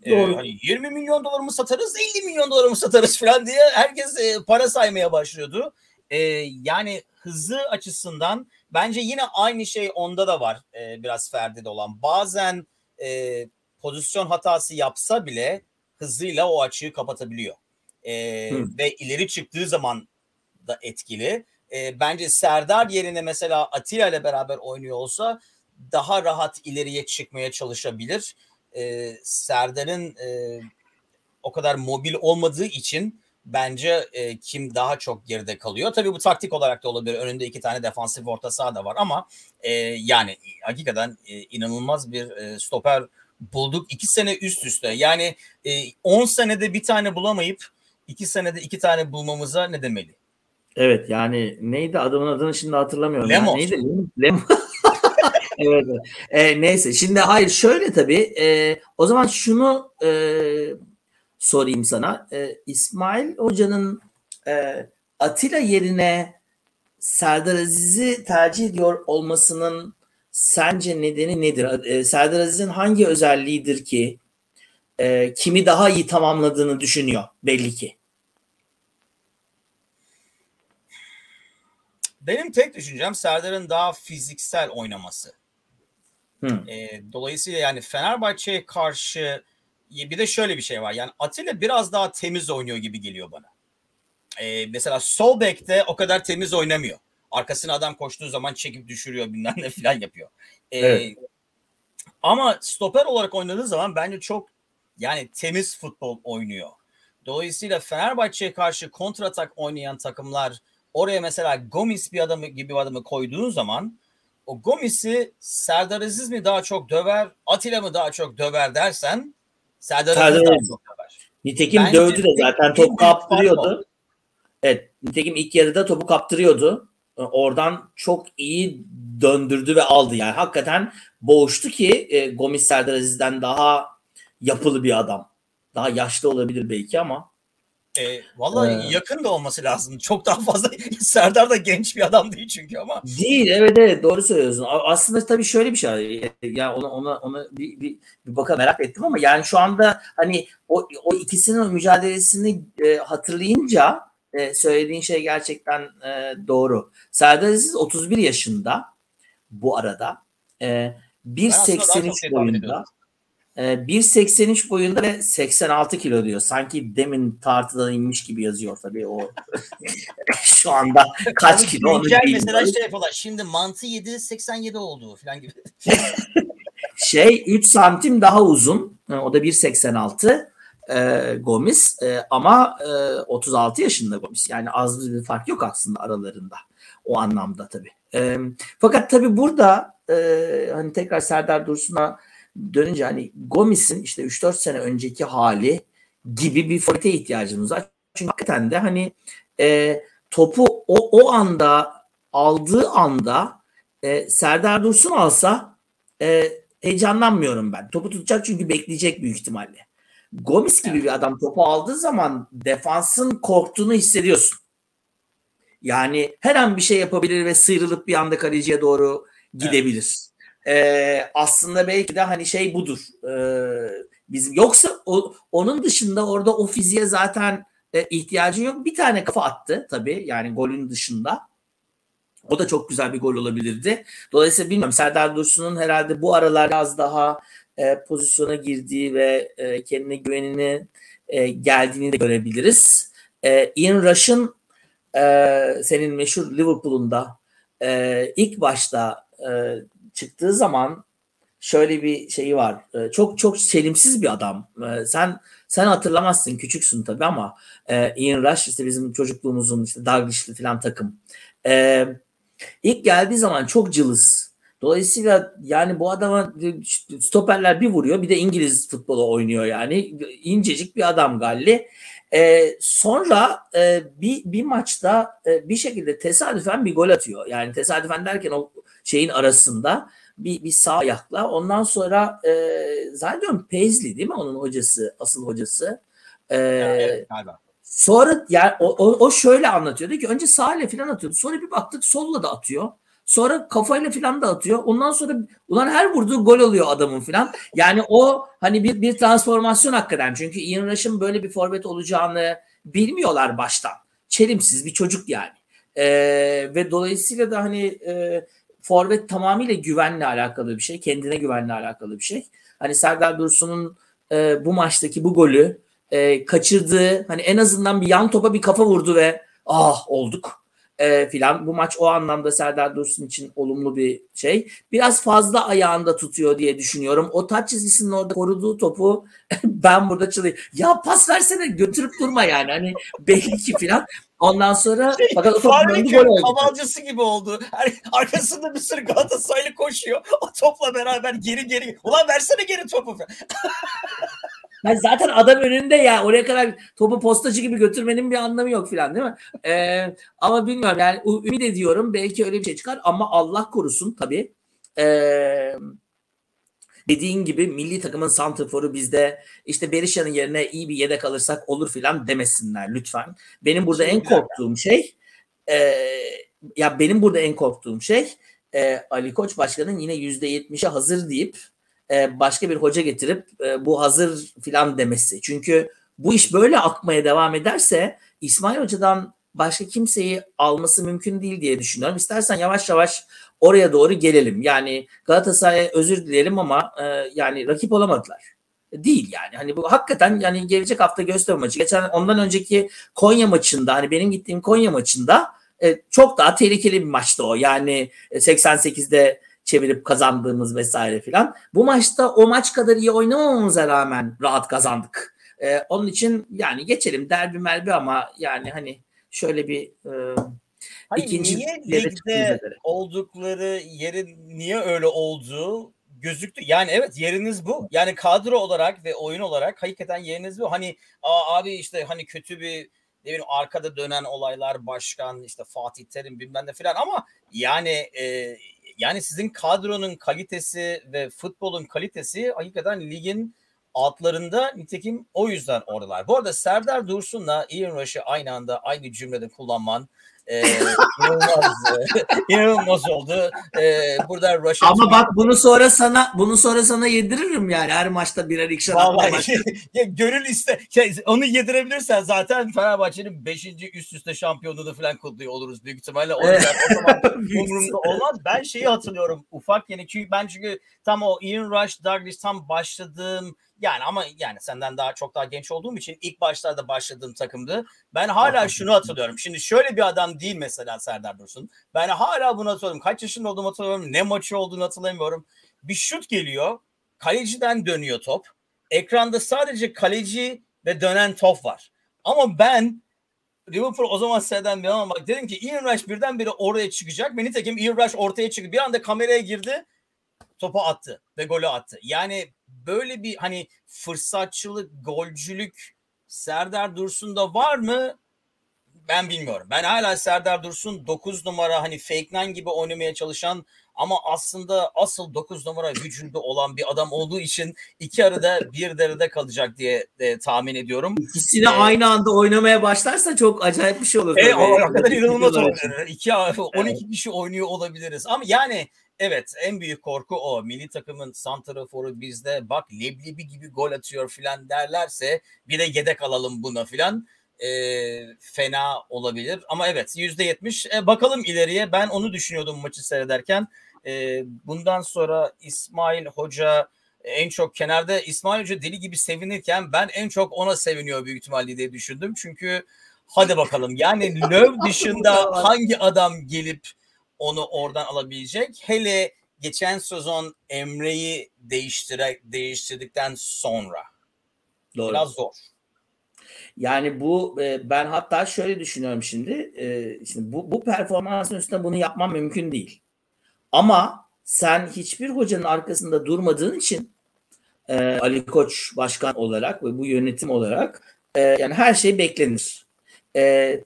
Ee, Doğru. hani 20 milyon dolar mı satarız 50 milyon dolar mı satarız falan diye herkes e, para saymaya başlıyordu. E, yani hızı açısından bence yine aynı şey onda da var e, biraz Ferdi'de olan. Bazen e, pozisyon hatası yapsa bile hızıyla o açığı kapatabiliyor. E, ve ileri çıktığı zaman da etkili. E, bence Serdar yerine mesela Atilla ile beraber oynuyor olsa daha rahat ileriye çıkmaya çalışabilir. E, Serdar'ın e, o kadar mobil olmadığı için bence e, kim daha çok geride kalıyor. Tabii bu taktik olarak da olabilir. Önünde iki tane defansif orta saha da var ama e, yani hakikaten e, inanılmaz bir e, stoper bulduk. iki sene üst üste. Yani 10 e, senede bir tane bulamayıp iki senede iki tane bulmamıza ne demeli? Evet yani neydi adamın adını şimdi hatırlamıyorum. Lemos. Yani neydi? Lemos. evet. E, neyse şimdi hayır şöyle tabii e, o zaman şunu e, sorayım sana. E, İsmail Hoca'nın e, Atilla yerine Serdar Aziz'i tercih ediyor olmasının sence nedeni nedir? E, Serdar Aziz'in hangi özelliğidir ki e, kimi daha iyi tamamladığını düşünüyor belli ki? Benim tek düşüncem Serdar'ın daha fiziksel oynaması. Hmm. E, dolayısıyla yani Fenerbahçe'ye karşı bir de şöyle bir şey var. Yani Atilla biraz daha temiz oynuyor gibi geliyor bana. E, mesela sol bekte o kadar temiz oynamıyor. Arkasına adam koştuğu zaman çekip düşürüyor bilmem ne falan yapıyor. Ee, evet. Ama stoper olarak oynadığı zaman bence çok yani temiz futbol oynuyor. Dolayısıyla Fenerbahçe'ye karşı kontratak oynayan takımlar oraya mesela Gomis bir adamı gibi bir adamı koyduğun zaman o Gomis'i Serdar Aziz mi daha çok döver, Atilla mı daha çok döver dersen Serdar, Serdar Aziz daha çok döver. Nitekim Bence dövdü de zaten topu kaptırıyordu. Evet, nitekim ilk yarıda topu kaptırıyordu. Oradan çok iyi döndürdü ve aldı yani. Hakikaten boğuştu ki e, Gomis Serdar Aziz'den daha yapılı bir adam. Daha yaşlı olabilir belki ama. E, Valla ee, yakın da olması lazım. Çok daha fazla. Serdar da genç bir adam değil çünkü ama. Değil evet evet doğru söylüyorsun. Aslında tabii şöyle bir şey. Yani ona ona ona bir, bir, bir bakalım merak ettim ama yani şu anda hani o, o ikisinin mücadelesini e, hatırlayınca e, söylediğin şey gerçekten e, doğru. Serdar Aziz 31 yaşında bu arada. E, 1.83 boyunda. 1.83 boyunda ve 86 kilo diyor. Sanki demin tartıdan inmiş gibi yazıyor tabii o. Şu anda kaç kilo onu bilmiyorum. Mesela şey yapıyorlar. Şimdi mantı 7 87 oldu falan gibi. şey 3 santim daha uzun. O da 1.86 e, Gomis e, ama e, 36 yaşında Gomis. Yani az bir fark yok aslında aralarında. O anlamda tabii. E, fakat tabii burada e, hani tekrar Serdar Dursun'a dönünce hani Gomis'in işte 3-4 sene önceki hali gibi bir forvete ihtiyacımız var. Çünkü hakikaten de hani e, topu o, o anda aldığı anda e, Serdar Dursun alsa e, heyecanlanmıyorum ben. Topu tutacak çünkü bekleyecek büyük ihtimalle. Gomis gibi bir adam topu aldığı zaman defansın korktuğunu hissediyorsun. Yani her an bir şey yapabilir ve sıyrılıp bir anda kaleciye doğru gidebilir. Evet. Ee, aslında belki de hani şey budur. Ee, bizim yoksa o, onun dışında orada o fiziğe zaten e, ihtiyacın yok. Bir tane kafa attı tabii yani golün dışında. O da çok güzel bir gol olabilirdi. Dolayısıyla bilmiyorum Serdar Dursun'un herhalde bu aralar biraz daha e, pozisyona girdiği ve e, kendine güvenini e, geldiğini de görebiliriz. E, Ian Rush'ın e, senin meşhur Liverpool'unda e, ilk başta e, çıktığı zaman şöyle bir şeyi var. E, çok çok selimsiz bir adam. E, sen sen hatırlamazsın küçüksün tabii ama e, Ian Rush işte bizim çocukluğumuzun işte Dalglish'li falan takım. E, ilk geldiği zaman çok cılız Dolayısıyla yani bu adama stoperler bir vuruyor bir de İngiliz futbolu oynuyor yani. incecik bir adam Galli. Ee, sonra e, bir, bir maçta e, bir şekilde tesadüfen bir gol atıyor. Yani tesadüfen derken o şeyin arasında bir, bir sağ ayakla. Ondan sonra e, zannediyorum Paisley değil mi onun hocası, asıl hocası? E, evet galiba. Sonra yani o, o, o şöyle anlatıyordu ki önce sağ ile falan atıyordu. Sonra bir baktık solla da atıyor. Sonra kafayla filan da atıyor. Ondan sonra ulan her vurduğu gol oluyor adamın filan. Yani o hani bir, bir transformasyon hakikaten. Çünkü Ian Rush'ın böyle bir forvet olacağını bilmiyorlar baştan. Çelimsiz bir çocuk yani. Ee, ve dolayısıyla da hani e, forvet tamamıyla güvenle alakalı bir şey. Kendine güvenle alakalı bir şey. Hani Serdar Dursun'un e, bu maçtaki bu golü e, kaçırdığı hani en azından bir yan topa bir kafa vurdu ve ah olduk e, filan. Bu maç o anlamda Serdar Dursun için olumlu bir şey. Biraz fazla ayağında tutuyor diye düşünüyorum. O taç çizgisinin orada koruduğu topu ben burada çalayım. Ya pas versene götürüp durma yani. Hani belki ki filan. Ondan sonra şey, fakat o top gol oldu. Havalcısı gibi oldu. Hani arkasında bir sürü Galatasaraylı koşuyor. O topla beraber geri geri. Ulan versene geri topu. Yani zaten adam önünde ya oraya kadar topu postacı gibi götürmenin bir anlamı yok filan değil mi? Ee, ama bilmiyorum yani ümit ediyorum belki öyle bir şey çıkar ama Allah korusun tabii. Ee, dediğin gibi milli takımın santrforu bizde işte Berisha'nın yerine iyi bir yedek alırsak olur filan demesinler lütfen. Benim burada en korktuğum şey e, ya benim burada en korktuğum şey e, Ali Koç Başkan'ın yine yüzde yetmişe hazır deyip e, başka bir hoca getirip e, bu hazır filan demesi. Çünkü bu iş böyle akmaya devam ederse İsmail Hoca'dan başka kimseyi alması mümkün değil diye düşünüyorum. İstersen yavaş yavaş oraya doğru gelelim. Yani Galatasaray'a özür dileyelim ama e, yani rakip olamadılar. Değil yani. Hani bu hakikaten yani gelecek hafta Göztepe maçı. Geçen ondan önceki Konya maçında hani benim gittiğim Konya maçında çok daha tehlikeli bir maçtı o. Yani 88'de çevirip kazandığımız vesaire filan. Bu maçta o maç kadar iyi oynamamamıza rağmen rahat kazandık. E, onun için yani geçelim derbi merbi ama yani hani şöyle bir e, Hayır, ikinci niye ligde oldukları yerin niye öyle olduğu gözüktü. Yani evet yeriniz bu. Yani kadro olarak ve oyun olarak hakikaten yeriniz bu. Hani Aa, abi işte hani kötü bir ne bileyim arkada dönen olaylar başkan işte Fatih Terim bilmem ne falan ama yani e, yani sizin kadronun kalitesi ve futbolun kalitesi hakikaten ligin altlarında nitekim o yüzden oradalar. Bu arada Serdar Dursun'la Ian Rush'ı aynı anda aynı cümlede kullanman e, inanılmaz, inanılmaz oldu. E, burada Russia Ama bak bunu sonra sana bunu sonra sana yediririm yani her maçta birer ikişer Vallahi ya, gönül iste şey, onu yedirebilirsen zaten Fenerbahçe'nin 5. üst üste şampiyonluğunu falan kutluyor oluruz büyük ihtimalle. O, yüzden, o zaman umurumda olmaz. Ben şeyi hatırlıyorum ufak yani çünkü ben çünkü tam o Ian Rush, Douglas tam başladığım yani ama yani senden daha çok daha genç olduğum için ilk başlarda başladığım takımdı. Ben hala şunu hatırlıyorum. Şimdi şöyle bir adam değil mesela Serdar Dursun. Ben hala bunu hatırlıyorum. Kaç yaşında olduğumu hatırlamıyorum. Ne maçı olduğunu hatırlamıyorum. Bir şut geliyor. Kaleciden dönüyor top. Ekranda sadece kaleci ve dönen top var. Ama ben Liverpool o zaman seyreden bir ama bak dedim ki Ian Rush birdenbire oraya çıkacak. Ve nitekim Ian Rush ortaya çıktı. Bir anda kameraya girdi topu attı ve golü attı. Yani böyle bir hani fırsatçılık, golcülük Serdar Dursun'da var mı? Ben bilmiyorum. Ben hala Serdar Dursun 9 numara hani fake nine gibi oynamaya çalışan ama aslında asıl 9 numara gücünde olan bir adam olduğu için iki arada bir derede kalacak diye de tahmin ediyorum. İkisini ee, aynı anda oynamaya başlarsa çok acayip bir şey olur. Evet, o kadar inanılmaz. İki, 12 kişi oynuyor olabiliriz. Ama yani Evet en büyük korku o. Milli takımın santraforu bizde bak leblebi gibi gol atıyor filan derlerse bir de yedek alalım buna filan e, fena olabilir. Ama evet yüzde yetmiş. E, bakalım ileriye ben onu düşünüyordum maçı seyrederken. E, bundan sonra İsmail Hoca en çok kenarda İsmail Hoca deli gibi sevinirken ben en çok ona seviniyor büyük ihtimalle diye düşündüm. Çünkü hadi bakalım yani Löw dışında hangi adam gelip onu oradan alabilecek. Hele geçen sezon Emre'yi değiştire, değiştirdikten sonra. Doğru. Biraz zor. Yani bu e, ben hatta şöyle düşünüyorum şimdi. E, şimdi bu, bu performansın üstünde bunu yapmam mümkün değil. Ama sen hiçbir hocanın arkasında durmadığın için e, Ali Koç başkan olarak ve bu yönetim olarak yani her şey beklenir.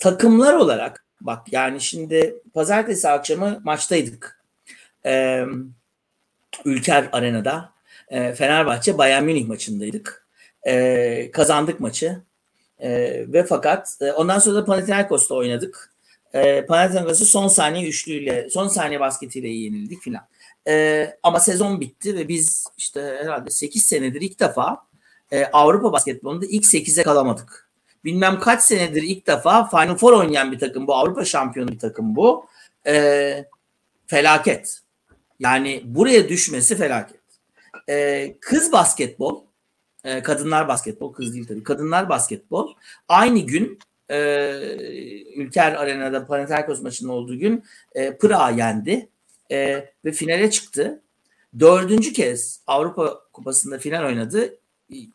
takımlar olarak Bak yani şimdi pazartesi akşamı maçtaydık. Ee, Ülker Arena'da e, Fenerbahçe Bayern Münih maçındaydık. E, kazandık maçı. E, ve fakat e, ondan sonra da Panathinaikos'ta oynadık. E, Panathinaikos'u son saniye üçlüyle, son saniye basketiyle yenildik filan. E, ama sezon bitti ve biz işte herhalde 8 senedir ilk defa e, Avrupa basketbolunda ilk 8'e kalamadık bilmem kaç senedir ilk defa Final Four oynayan bir takım bu. Avrupa şampiyonu bir takım bu. E, felaket. Yani buraya düşmesi felaket. E, kız basketbol, e, kadınlar basketbol, kız değil tabii. Kadınlar basketbol aynı gün e, Ülker Arena'da Panathinaikos maçının olduğu gün e, Pırağı yendi e, ve finale çıktı. Dördüncü kez Avrupa Kupası'nda final oynadı.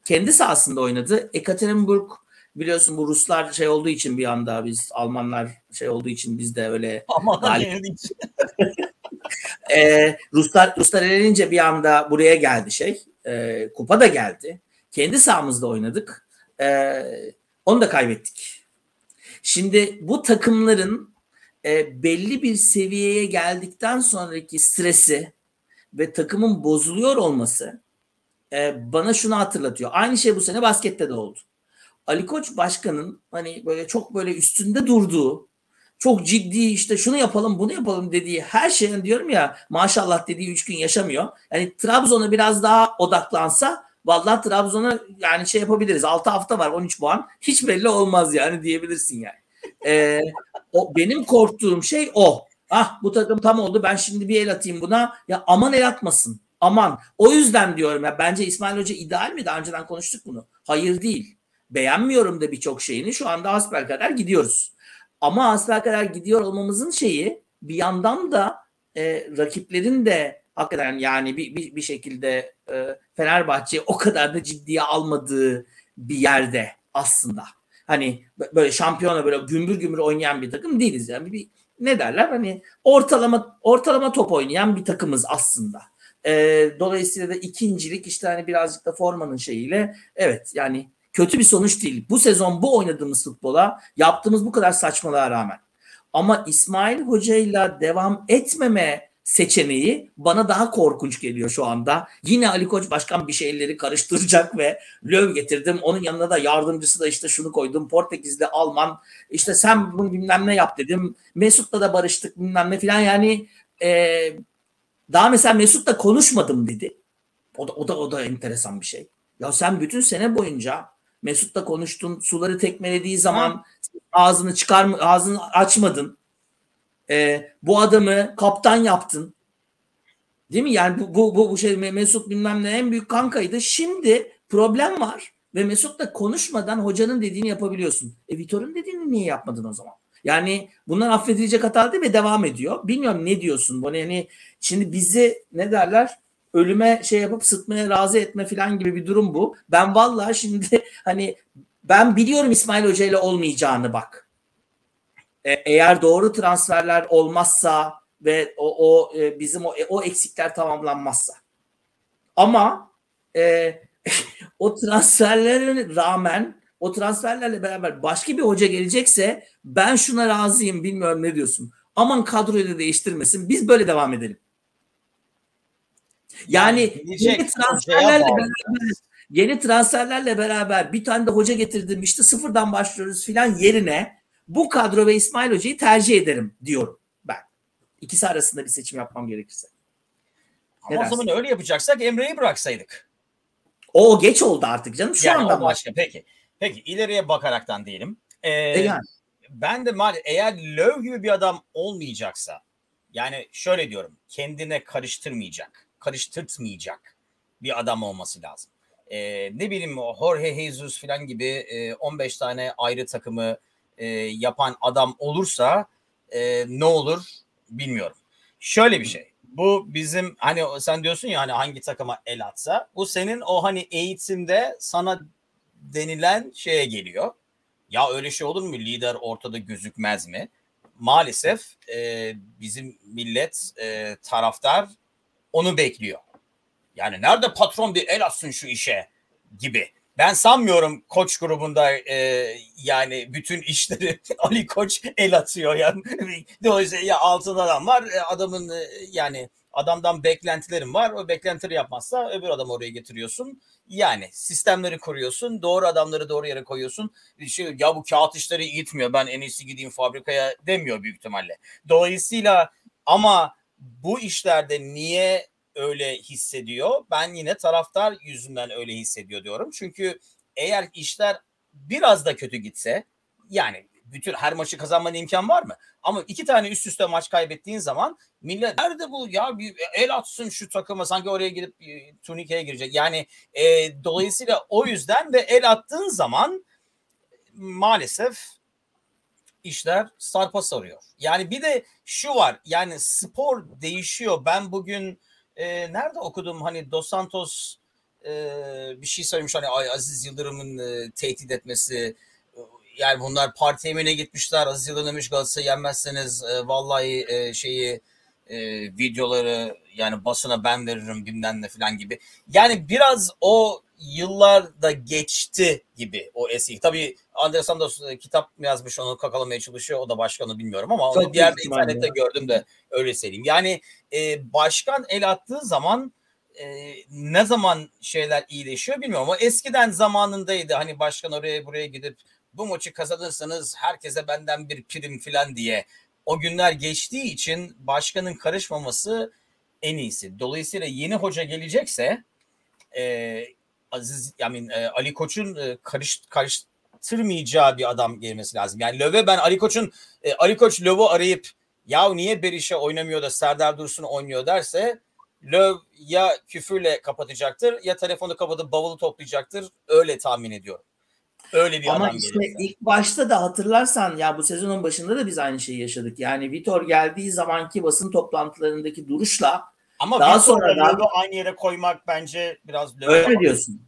Kendi sahasında oynadı. Ekaterinburg biliyorsun bu Ruslar şey olduğu için bir anda biz Almanlar şey olduğu için biz de öyle Almanlar ee, Ruslar Ruslar elenince bir anda buraya geldi şey. E, kupa da geldi. Kendi sahamızda oynadık. E, onu da kaybettik. Şimdi bu takımların e, belli bir seviyeye geldikten sonraki stresi ve takımın bozuluyor olması e, bana şunu hatırlatıyor. Aynı şey bu sene baskette de oldu. Ali Koç başkanın hani böyle çok böyle üstünde durduğu çok ciddi işte şunu yapalım bunu yapalım dediği her şeyin diyorum ya maşallah dediği üç gün yaşamıyor. Yani Trabzon'a biraz daha odaklansa vallahi Trabzon'a yani şey yapabiliriz. 6 hafta var 13 puan. Hiç belli olmaz yani diyebilirsin yani. Ee, o benim korktuğum şey o. Ah bu takım tam oldu ben şimdi bir el atayım buna. Ya aman el atmasın. Aman. O yüzden diyorum ya bence İsmail Hoca ideal mi? Daha önceden konuştuk bunu. Hayır değil. Beğenmiyorum da birçok şeyini. Şu anda hasbel kadar gidiyoruz. Ama hasbel kadar gidiyor olmamızın şeyi bir yandan da e, rakiplerin de hakikaten yani bir, bir, bir şekilde e, Fenerbahçe o kadar da ciddiye almadığı bir yerde aslında. Hani böyle şampiyona böyle gümbür gümbür oynayan bir takım değiliz yani. Bir, ne derler hani ortalama ortalama top oynayan bir takımız aslında. E, dolayısıyla da ikincilik işte hani birazcık da formanın şeyiyle evet yani kötü bir sonuç değil. Bu sezon bu oynadığımız futbola yaptığımız bu kadar saçmalığa rağmen. Ama İsmail Hoca'yla devam etmeme seçeneği bana daha korkunç geliyor şu anda. Yine Ali Koç başkan bir şeyleri karıştıracak ve Löw getirdim. Onun yanına da yardımcısı da işte şunu koydum. Portekizli Alman işte sen bunu bilmem ne yap dedim. Mesut'la da barıştık bilmem ne filan yani e, daha mesela Mesut'la konuşmadım dedi. O da, o da o da enteresan bir şey. Ya sen bütün sene boyunca Mesut'la konuştun. Suları tekmelediği zaman Hı. ağzını çıkar ağzını açmadın. Ee, bu adamı kaptan yaptın. Değil mi? Yani bu, bu, bu, bu şey Mesut bilmem ne en büyük kankaydı. Şimdi problem var ve Mesut'la konuşmadan hocanın dediğini yapabiliyorsun. E Vitor'un dediğini niye yapmadın o zaman? Yani bunlar affedilecek hata değil ve devam ediyor. Bilmiyorum ne diyorsun? Bu yani şimdi bizi ne derler? Ölüme şey yapıp sıtmaya razı etme falan gibi bir durum bu. Ben vallahi şimdi hani ben biliyorum İsmail Hoca ile olmayacağını bak. E, eğer doğru transferler olmazsa ve o, o e, bizim o, o eksikler tamamlanmazsa. Ama e, o transferlerin rağmen o transferlerle beraber başka bir hoca gelecekse ben şuna razıyım bilmiyorum ne diyorsun. Aman kadroyu da değiştirmesin. Biz böyle devam edelim. Yani, yeni transferlerle beraber yeni transferlerle beraber bir tane de hoca getirdim işte sıfırdan başlıyoruz filan yerine bu kadro ve İsmail Hoca'yı tercih ederim diyorum ben. İkisi arasında bir seçim yapmam gerekirse. Ama o zaman öyle yapacaksak Emre'yi bıraksaydık. O geç oldu artık canım. Şu yani anda başka. Peki. Peki ileriye bakaraktan diyelim. Ee, e yani. Ben de mal eğer Löw gibi bir adam olmayacaksa yani şöyle diyorum kendine karıştırmayacak karıştırtmayacak bir adam olması lazım. E, ne bileyim Jorge Jesus falan gibi e, 15 tane ayrı takımı e, yapan adam olursa e, ne olur bilmiyorum. Şöyle bir şey. Bu bizim hani sen diyorsun ya hani hangi takıma el atsa bu senin o hani eğitimde sana denilen şeye geliyor. Ya öyle şey olur mu? Lider ortada gözükmez mi? Maalesef e, bizim millet e, taraftar onu bekliyor. Yani nerede patron bir el atsın şu işe gibi. Ben sanmıyorum koç grubunda e, yani bütün işleri Ali Koç el atıyor yani. Dolayısıyla ya altın adam var e, adamın e, yani adamdan beklentilerim var. O beklentileri yapmazsa öbür adam oraya getiriyorsun. Yani sistemleri kuruyorsun. Doğru adamları doğru yere koyuyorsun. Şey, ya bu kağıt işleri gitmiyor. Ben en iyisi gideyim fabrikaya demiyor büyük ihtimalle. Dolayısıyla ama bu işlerde niye öyle hissediyor? Ben yine taraftar yüzünden öyle hissediyor diyorum. Çünkü eğer işler biraz da kötü gitse yani bütün her maçı kazanmanın imkan var mı? Ama iki tane üst üste maç kaybettiğin zaman millet nerede bu ya bir el atsın şu takıma sanki oraya gidip turnikeye girecek. Yani e, dolayısıyla o yüzden de el attığın zaman maalesef işler sarpa sarıyor. Yani bir de şu var yani spor değişiyor. Ben bugün e, nerede okudum hani Dos Santos e, bir şey söylemiş hani Aziz Yıldırım'ın e, tehdit etmesi yani bunlar parti emine gitmişler Aziz Yıldırım demiş Galatasaray'ı yenmezseniz e, vallahi e, şeyi e, videoları yani basına ben veririm bilmem ne falan gibi. Yani biraz o yıllar da geçti gibi o eski. Tabii Andres Santos e, kitap yazmış onu kakalamaya çalışıyor. O da başkanı bilmiyorum ama onu diğer internette ya. gördüm de öyle söyleyeyim. Yani e, başkan el attığı zaman e, ne zaman şeyler iyileşiyor bilmiyorum ama eskiden zamanındaydı. Hani başkan oraya buraya gidip bu maçı kazanırsanız herkese benden bir prim filan diye o günler geçtiği için başkanın karışmaması en iyisi. Dolayısıyla yeni hoca gelecekse e, Aziz yani e, Ali Koç'un e, karış karıştırmayacağı bir adam gelmesi lazım. Yani Löve ben Ali Koç'un e, Ali Koç Löw'ü arayıp ya niye Berişe oynamıyor da Serdar Dursun oynuyor derse Löw ya küfürle kapatacaktır ya telefonu kapatıp bavulu toplayacaktır. Öyle tahmin ediyorum. Öyle bir Ama adam işte gelirse. ilk başta da hatırlarsan ya bu sezonun başında da biz aynı şeyi yaşadık. Yani Vitor geldiği zamanki basın toplantılarındaki duruşla Ama daha sonra Löw'ü aynı yere koymak bence biraz Öyle mi diyorsun?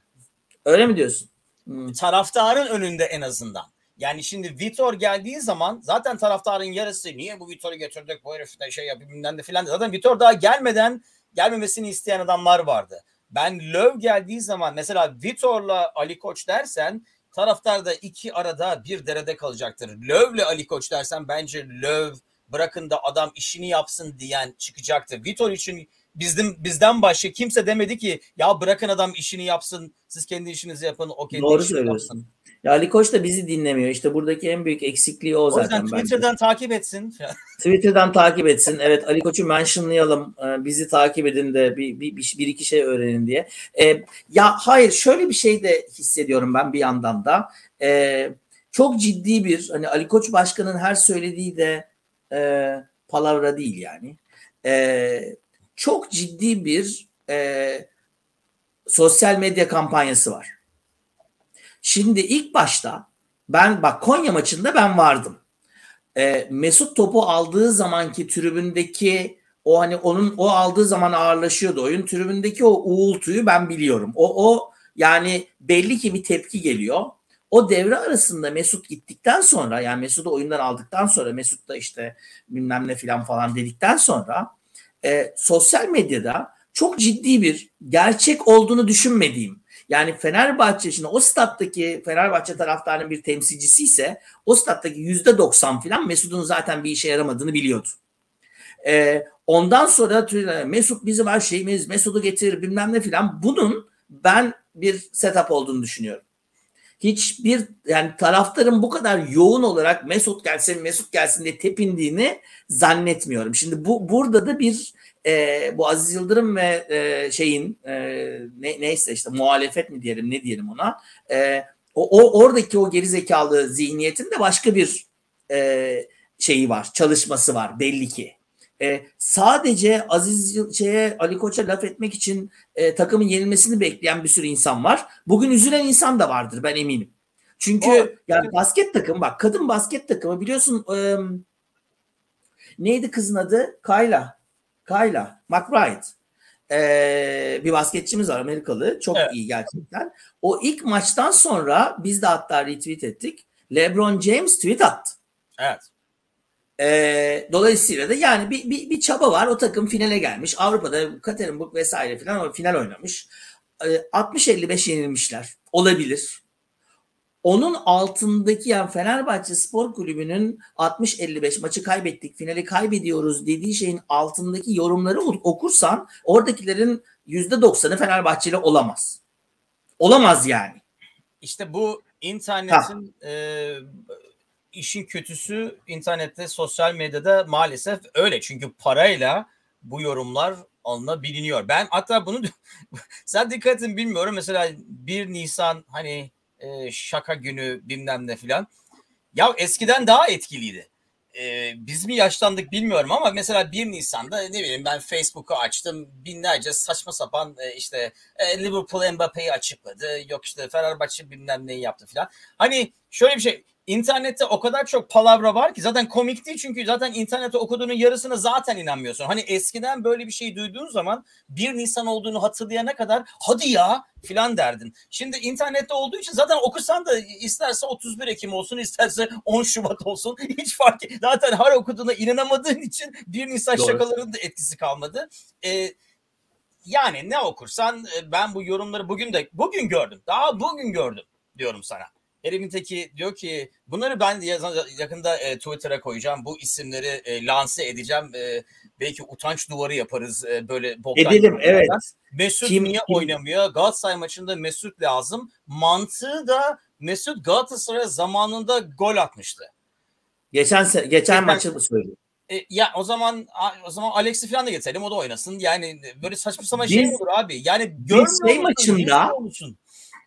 Öyle mi diyorsun? Hmm. Taraftarın önünde en azından. Yani şimdi Vitor geldiği zaman zaten taraftarın yarısı niye bu Vitor'u getirdik bu herif de şey yapayım de filan. Zaten Vitor daha gelmeden gelmemesini isteyen adamlar vardı. Ben Löw geldiği zaman mesela Vitor'la Ali Koç dersen taraftar da iki arada bir derede kalacaktır. Löv'le Ali Koç dersen bence Löw bırakın da adam işini yapsın diyen çıkacaktır. Vitor için bizden bizden başka kimse demedi ki ya bırakın adam işini yapsın siz kendi işinizi yapın o kendi Doğru işini yapsın. Ya Ali Koç da bizi dinlemiyor. İşte buradaki en büyük eksikliği o, o zaten. O yüzden Twitter'dan bence. takip etsin. Twitter'dan takip etsin. Evet Ali Koç'u mentionlayalım. Ee, bizi takip edin de bir, bir, bir, bir iki şey öğrenin diye. Ee, ya hayır şöyle bir şey de hissediyorum ben bir yandan da. Ee, çok ciddi bir hani Ali Koç Başkan'ın her söylediği de e, palavra değil yani. E, çok ciddi bir e, sosyal medya kampanyası var. Şimdi ilk başta ben bak Konya maçında ben vardım. E, Mesut topu aldığı zamanki tribündeki o hani onun o aldığı zaman ağırlaşıyordu oyun. Tribündeki o uğultuyu ben biliyorum. O o yani belli ki bir tepki geliyor. O devre arasında Mesut gittikten sonra yani Mesut'u oyundan aldıktan sonra Mesut da işte bilmem ne filan falan dedikten sonra e, sosyal medyada çok ciddi bir gerçek olduğunu düşünmediğim yani Fenerbahçe şimdi o stat'taki Fenerbahçe taraftarının bir temsilcisi ise o stat'taki yüzde doksan filan Mesut'un zaten bir işe yaramadığını biliyordu. Ee, ondan sonra Mesut bizim her şeyimiz, Mesut'u getir bilmem ne filan bunun ben bir setup olduğunu düşünüyorum hiçbir yani taraftarın bu kadar yoğun olarak Mesut gelsin Mesut gelsin diye tepindiğini zannetmiyorum. Şimdi bu burada da bir e, bu Aziz Yıldırım ve e, şeyin e, ne, neyse işte muhalefet mi diyelim ne diyelim ona e, o, o oradaki o gerizekalı zihniyetin de başka bir e, şeyi var çalışması var belli ki. E, sadece Aziz şeye Ali Koç'a laf etmek için e, takımın yenilmesini bekleyen bir sürü insan var. Bugün üzülen insan da vardır ben eminim. Çünkü o, yani basket takımı bak kadın basket takımı biliyorsun e, neydi kızın adı? Kayla. Kayla McBride. Ee, bir basketçimiz var Amerikalı. Çok evet. iyi gerçekten. O ilk maçtan sonra biz de hatta retweet ettik. LeBron James tweet attı. Evet. E, dolayısıyla da yani bir, bir, bir çaba var. O takım finale gelmiş. Avrupa'da Katerinburg vesaire falan final oynamış. E, 60-55 yenilmişler. Olabilir. Onun altındaki yani Fenerbahçe Spor Kulübü'nün 60-55 maçı kaybettik, finali kaybediyoruz dediği şeyin altındaki yorumları okursan oradakilerin %90'ı Fenerbahçeli olamaz. Olamaz yani. İşte bu internetin e, işin kötüsü internette, sosyal medyada maalesef öyle. Çünkü parayla bu yorumlar alınabiliyor. Ben hatta bunu sen dikkatin bilmiyorum. Mesela 1 Nisan hani e, şaka günü bilmem ne filan. Ya eskiden daha etkiliydi. E, biz mi yaşlandık bilmiyorum ama mesela 1 Nisan'da ne bileyim ben Facebook'u açtım. Binlerce saçma sapan e, işte e, Liverpool Mbappe'yi açıkladı. Yok işte Fenerbahçe bilmem neyi yaptı filan. Hani şöyle bir şey İnternette o kadar çok palavra var ki zaten komik değil çünkü zaten internette okuduğunun yarısına zaten inanmıyorsun. Hani eskiden böyle bir şey duyduğun zaman bir Nisan olduğunu hatırlayana kadar hadi ya filan derdin. Şimdi internette olduğu için zaten okusan da isterse 31 Ekim olsun isterse 10 Şubat olsun hiç fark et. Zaten her okuduğuna inanamadığın için bir Nisan Doğru. şakalarının da etkisi kalmadı. Ee, yani ne okursan e, ben bu yorumları bugün de bugün gördüm. Daha bugün gördüm diyorum sana. Elimin teki diyor ki bunları ben yakında e, Twitter'a koyacağım. Bu isimleri e, lanse edeceğim. E, belki utanç duvarı yaparız e, böyle. Edelim evet. Mesut kim, niye kim? oynamıyor? Galatasaray maçında Mesut lazım. Mantığı da Mesut Galatasaray zamanında gol atmıştı. Geçen geçen, geçen maçı mı söylüyor? E, ya o zaman o zaman Alex'i falan da getirelim o da oynasın. Yani böyle saçma sapan şey olur abi. Yani görmüyor şey maçında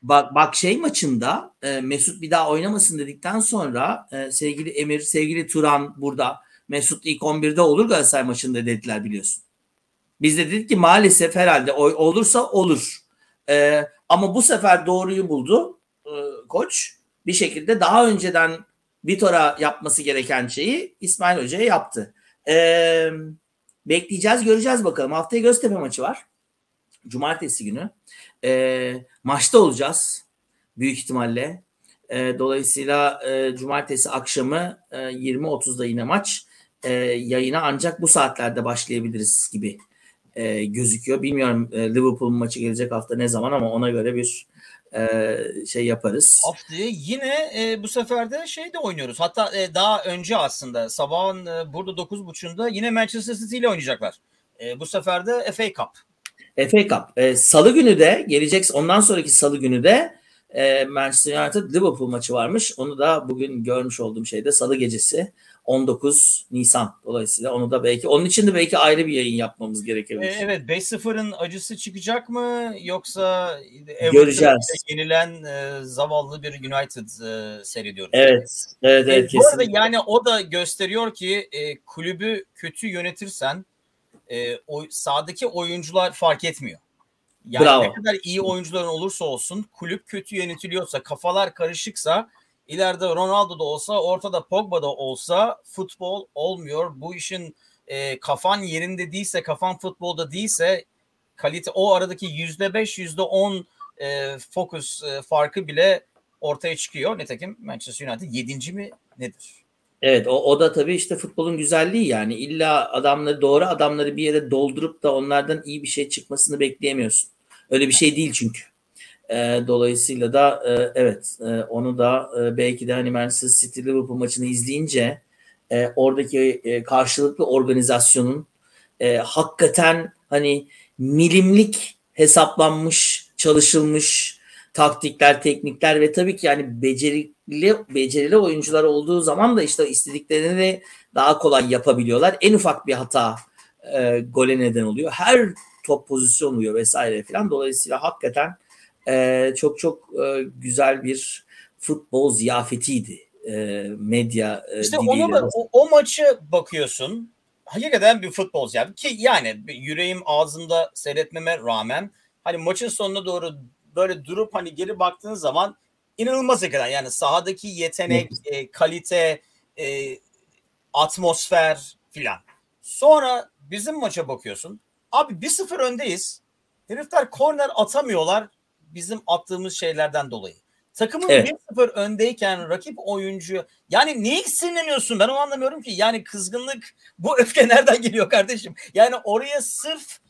Bak, bak şey maçında e, Mesut bir daha oynamasın dedikten sonra e, sevgili Emir, sevgili Turan burada Mesut ilk 11'de olur Galatasaray maçında dediler biliyorsun. Biz de dedik ki maalesef herhalde olursa olur. E, ama bu sefer doğruyu buldu e, koç. Bir şekilde daha önceden Vitor'a yapması gereken şeyi İsmail Hoca'ya yaptı. E, bekleyeceğiz göreceğiz bakalım. Haftaya Göztepe maçı var. Cumartesi günü. E, maçta olacağız büyük ihtimalle. E, dolayısıyla e, cumartesi akşamı e, 20.30'da yine maç. E, yayına ancak bu saatlerde başlayabiliriz gibi e, gözüküyor. Bilmiyorum e, Liverpool maçı gelecek hafta ne zaman ama ona göre bir e, şey yaparız. Haftaya yine e, bu sefer de şey de oynuyoruz. Hatta e, daha önce aslında sabahın e, burada 9.30'da yine Manchester City ile oynayacaklar. E, bu sefer de FA Cup. FA Cup. E, salı günü de gelecek ondan sonraki salı günü de e, Manchester United Liverpool maçı varmış. Onu da bugün görmüş olduğum şeyde salı gecesi 19 Nisan dolayısıyla onu da belki onun için de belki ayrı bir yayın yapmamız gerekebilir. E, evet 5-0'ın acısı çıkacak mı yoksa göreceğiz. Yenilen e, zavallı bir United e, seyrediyoruz. Evet. Evet, evet e, bu arada yani o da gösteriyor ki e, kulübü kötü yönetirsen e, o sahadaki oyuncular fark etmiyor. Yani Bravo. ne kadar iyi oyuncuların olursa olsun kulüp kötü yönetiliyorsa, kafalar karışıksa ileride Ronaldo da olsa, ortada Pogba da olsa futbol olmuyor. Bu işin e, kafan yerinde değilse, kafan futbolda değilse kalite o aradaki yüzde beş, yüzde on e, fokus e, farkı bile ortaya çıkıyor. Nitekim Manchester United yedinci mi nedir? Evet o, o da tabii işte futbolun güzelliği yani illa adamları doğru adamları bir yere doldurup da onlardan iyi bir şey çıkmasını bekleyemiyorsun. Öyle bir şey değil çünkü. E, dolayısıyla da e, evet e, onu da e, belki de hani Manchester City Liverpool maçını izleyince e, oradaki e, karşılıklı organizasyonun e, hakikaten hani milimlik hesaplanmış, çalışılmış taktikler, teknikler ve tabii ki yani becerili becerili oyuncular olduğu zaman da işte istediklerini daha kolay yapabiliyorlar. En ufak bir hata e, gole neden oluyor. Her top pozisyon oluyor vesaire filan. Dolayısıyla hakikaten e, çok çok e, güzel bir futbol ziyafetiydi e, medya e, İşte ona o, o maçı bakıyorsun. Hakikaten bir futbol ziyafeti ki yani yüreğim ağzımda seyretmeme rağmen hani maçın sonuna doğru böyle durup hani geri baktığın zaman inanılmaz hakikaten yani sahadaki yetenek, e, kalite, e, atmosfer filan. Sonra bizim maça bakıyorsun. Abi 1-0 öndeyiz. Herifler korner atamıyorlar bizim attığımız şeylerden dolayı. Takımın evet. 1-0 öndeyken rakip oyuncu yani niye sinirleniyorsun ben onu anlamıyorum ki. Yani kızgınlık bu öfke nereden geliyor kardeşim? Yani oraya sırf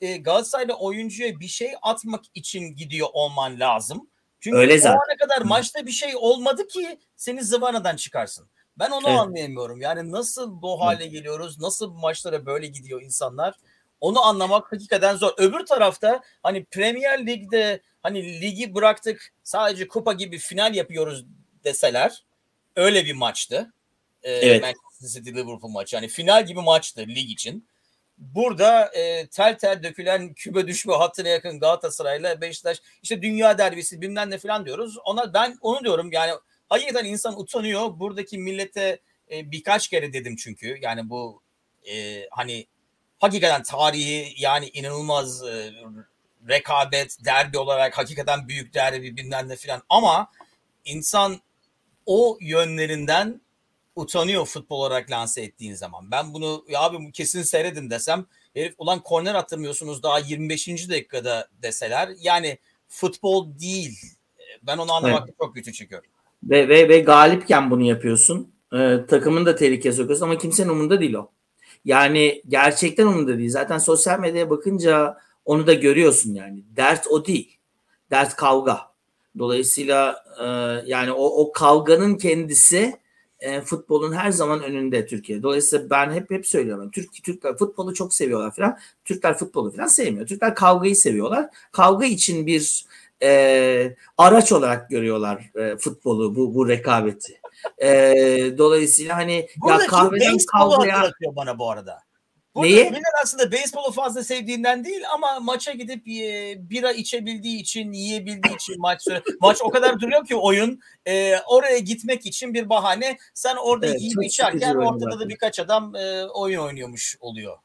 e, Galatasaraylı oyuncuya bir şey atmak için gidiyor olman lazım. Çünkü Öyle zaten. o ana kadar maçta bir şey olmadı ki seni zıvanadan çıkarsın. Ben onu evet. anlayamıyorum. Yani nasıl bu hale evet. geliyoruz? Nasıl maçlara böyle gidiyor insanlar? Onu anlamak hakikaten zor. Öbür tarafta hani Premier Lig'de hani ligi bıraktık sadece kupa gibi final yapıyoruz deseler öyle bir maçtı. Ee, evet. Manchester City Liverpool maçı. Yani final gibi maçtı lig için. Burada e, tel tel dökülen kübe düşme hattına yakın Galatasaray'la Beşiktaş işte dünya derbisi bilmem ne falan diyoruz. Ona ben onu diyorum yani hakikaten insan utanıyor. Buradaki millete e, birkaç kere dedim çünkü yani bu e, hani hakikaten tarihi yani inanılmaz e, rekabet derbi olarak hakikaten büyük derbi bilmem ne filan ama insan o yönlerinden utanıyor futbol olarak lanse ettiğin zaman. Ben bunu ya abi kesin seyredin desem herif ulan korner attırmıyorsunuz daha 25. dakikada deseler yani futbol değil. Ben onu anlamakta evet. çok güçlü çekiyorum. Ve, ve, ve galipken bunu yapıyorsun. Ee, takımın da tehlikeye sokuyorsun ama kimsenin umurunda değil o. Yani gerçekten umurunda değil. Zaten sosyal medyaya bakınca onu da görüyorsun yani. Dert o değil. Dert kavga. Dolayısıyla e, yani o, o kavganın kendisi e, futbolun her zaman önünde Türkiye. Dolayısıyla ben hep hep söylüyorum. Türk Türkler futbolu çok seviyorlar falan. Türkler futbolu falan sevmiyor. Türkler kavgayı seviyorlar. Kavga için bir e, araç olarak görüyorlar e, futbolu bu bu rekabeti. E, dolayısıyla hani Buradaki ya kahveden kavgaya bana bu arada. Neyi? Miller aslında beyzbolu fazla sevdiğinden değil ama maça gidip e, bira içebildiği için, yiyebildiği için maç maç o kadar duruyor ki oyun e, oraya gitmek için bir bahane. Sen orada evet, yiyip içerken ortada da birkaç adam e, oyun oynuyormuş oluyor.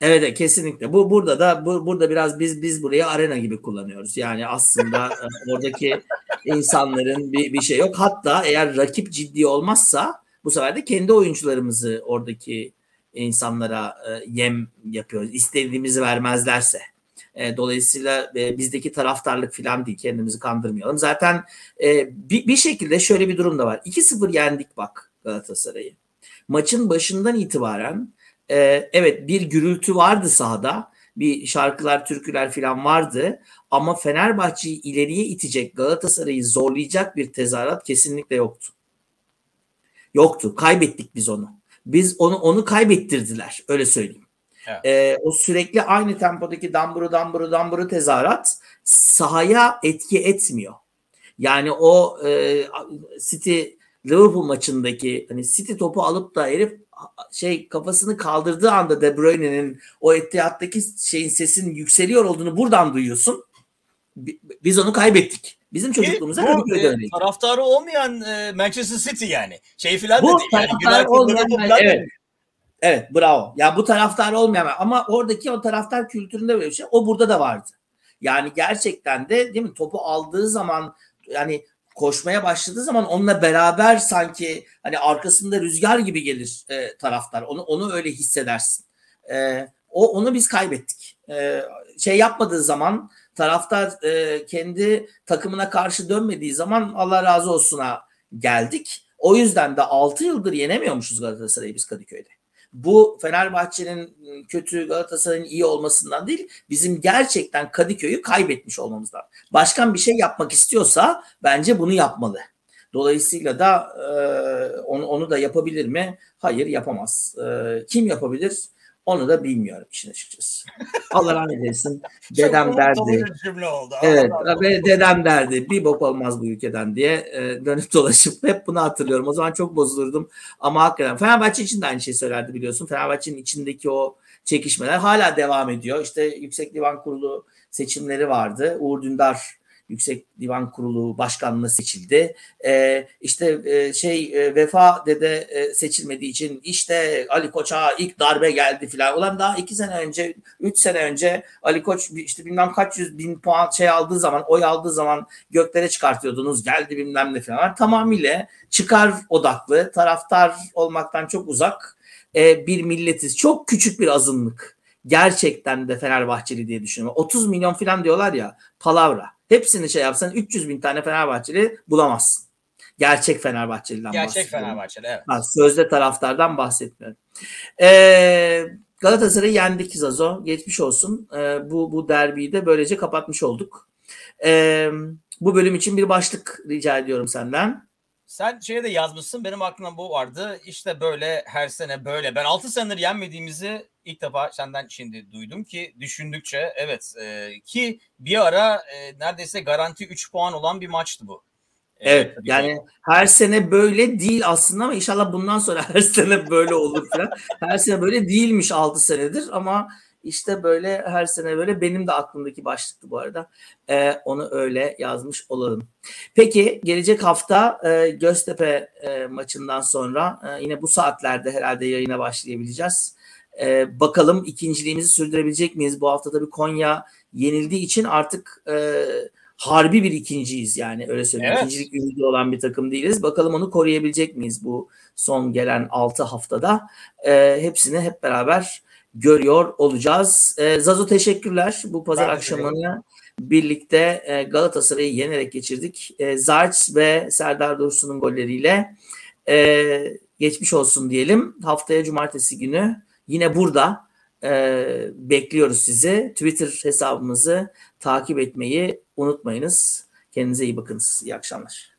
Evet kesinlikle. Bu burada da bu, burada biraz biz biz burayı arena gibi kullanıyoruz. Yani aslında e, oradaki insanların bir bir şey yok. Hatta eğer rakip ciddi olmazsa bu sefer de kendi oyuncularımızı oradaki insanlara e, yem yapıyoruz. İstediğimizi vermezlerse. E, dolayısıyla e, bizdeki taraftarlık falan değil. Kendimizi kandırmayalım. Zaten bir, şekilde şöyle bir durum da var. 2-0 yendik bak Galatasaray'ı. Maçın başından itibaren evet bir gürültü vardı sahada. Bir şarkılar, türküler falan vardı. Ama Fenerbahçe'yi ileriye itecek, Galatasaray'ı zorlayacak bir tezahürat kesinlikle yoktu. Yoktu. Kaybettik biz onu. Biz onu onu kaybettirdiler. Öyle söyleyeyim. Evet. E, o sürekli aynı tempodaki damburu damburu damburu tezahürat sahaya etki etmiyor. Yani o e, City Liverpool maçındaki hani City topu alıp da herif şey kafasını kaldırdığı anda De Bruyne'nin o ettihattaki şeyin sesin yükseliyor olduğunu buradan duyuyorsun. Biz onu kaybettik. Bizim çocukluğumuzda Kadıköy'de e, öyleydi. Taraftarı olmayan e, Manchester City yani. Şey filan bu da değil. Yani taraftarı olmayan, yani, evet. Evet bravo. Ya bu taraftar olmayan ama oradaki o taraftar kültüründe böyle bir şey. O burada da vardı. Yani gerçekten de değil mi topu aldığı zaman yani koşmaya başladığı zaman onunla beraber sanki hani arkasında rüzgar gibi gelir e, taraftar. Onu onu öyle hissedersin. E, o onu biz kaybettik. E, şey yapmadığı zaman taraftar e, kendi takımına karşı dönmediği zaman Allah razı olsun'a geldik. O yüzden de 6 yıldır yenemiyormuşuz Galatasaray'ı biz Kadıköy'de. Bu Fenerbahçe'nin kötü Galatasaray'ın iyi olmasından değil bizim gerçekten Kadıköy'ü kaybetmiş olmamızdan. Başkan bir şey yapmak istiyorsa bence bunu yapmalı. Dolayısıyla da e, onu, onu da yapabilir mi? Hayır yapamaz. E, kim yapabilir? Onu da bilmiyorum işin açıkçası. Allah rahmet eylesin. dedem derdi. Evet, ve dedem derdi. Bir bok olmaz bu ülkeden diye e, dönüp dolaşıp hep bunu hatırlıyorum. O zaman çok bozulurdum. Ama hakikaten Fenerbahçe için de aynı şeyi söylerdi biliyorsun. Fenerbahçe'nin içindeki o çekişmeler hala devam ediyor. İşte Yüksek Divan Kurulu seçimleri vardı. Uğur Dündar Yüksek Divan Kurulu başkanlığı seçildi. E, işte e, şey e, Vefa dede e, seçilmediği için işte Ali Koç'a ilk darbe geldi filan. Ulan daha iki sene önce, üç sene önce Ali Koç işte bilmem kaç yüz bin puan şey aldığı zaman, oy aldığı zaman göklere çıkartıyordunuz. Geldi bilmem ne falan. Tamamıyla çıkar odaklı, taraftar olmaktan çok uzak e, bir milletiz. Çok küçük bir azınlık gerçekten de Fenerbahçeli diye düşünüyorum. 30 milyon falan diyorlar ya palavra. Hepsini şey yapsan 300 bin tane Fenerbahçeli bulamazsın. Gerçek Fenerbahçeli'den Gerçek Fenerbahçeli evet. Ha, sözde taraftardan bahsetmiyorum. Ee, Galatasaray'ı yendik Zazo. Geçmiş olsun. Ee, bu, bu derbiyi de böylece kapatmış olduk. Ee, bu bölüm için bir başlık rica ediyorum senden. Sen şeye de yazmışsın. Benim aklımda bu vardı. İşte böyle her sene böyle. Ben 6 senedir yenmediğimizi ilk defa senden şimdi duydum ki düşündükçe evet e, ki bir ara e, neredeyse garanti 3 puan olan bir maçtı bu. E, evet yani her sene böyle değil aslında ama inşallah bundan sonra her sene böyle olur falan. her sene böyle değilmiş 6 senedir ama işte böyle her sene böyle benim de aklımdaki başlıktı bu arada. Ee, onu öyle yazmış olalım. Peki gelecek hafta e, Göztepe e, maçından sonra e, yine bu saatlerde herhalde yayına başlayabileceğiz. E, bakalım ikinciliğimizi sürdürebilecek miyiz? Bu hafta tabii Konya yenildiği için artık e, harbi bir ikinciyiz yani öyle söyleyeyim. Evet. İkincilik ümidi olan bir takım değiliz. Bakalım onu koruyabilecek miyiz bu son gelen 6 haftada? E, hepsini hep beraber görüyor olacağız. E, Zazo teşekkürler. Bu pazar ben akşamını birlikte e, Galatasaray'ı yenerek geçirdik. E, Zarç ve Serdar Dursun'un golleriyle e, geçmiş olsun diyelim. Haftaya cumartesi günü yine burada e, bekliyoruz sizi. Twitter hesabımızı takip etmeyi unutmayınız. Kendinize iyi bakınız. İyi akşamlar.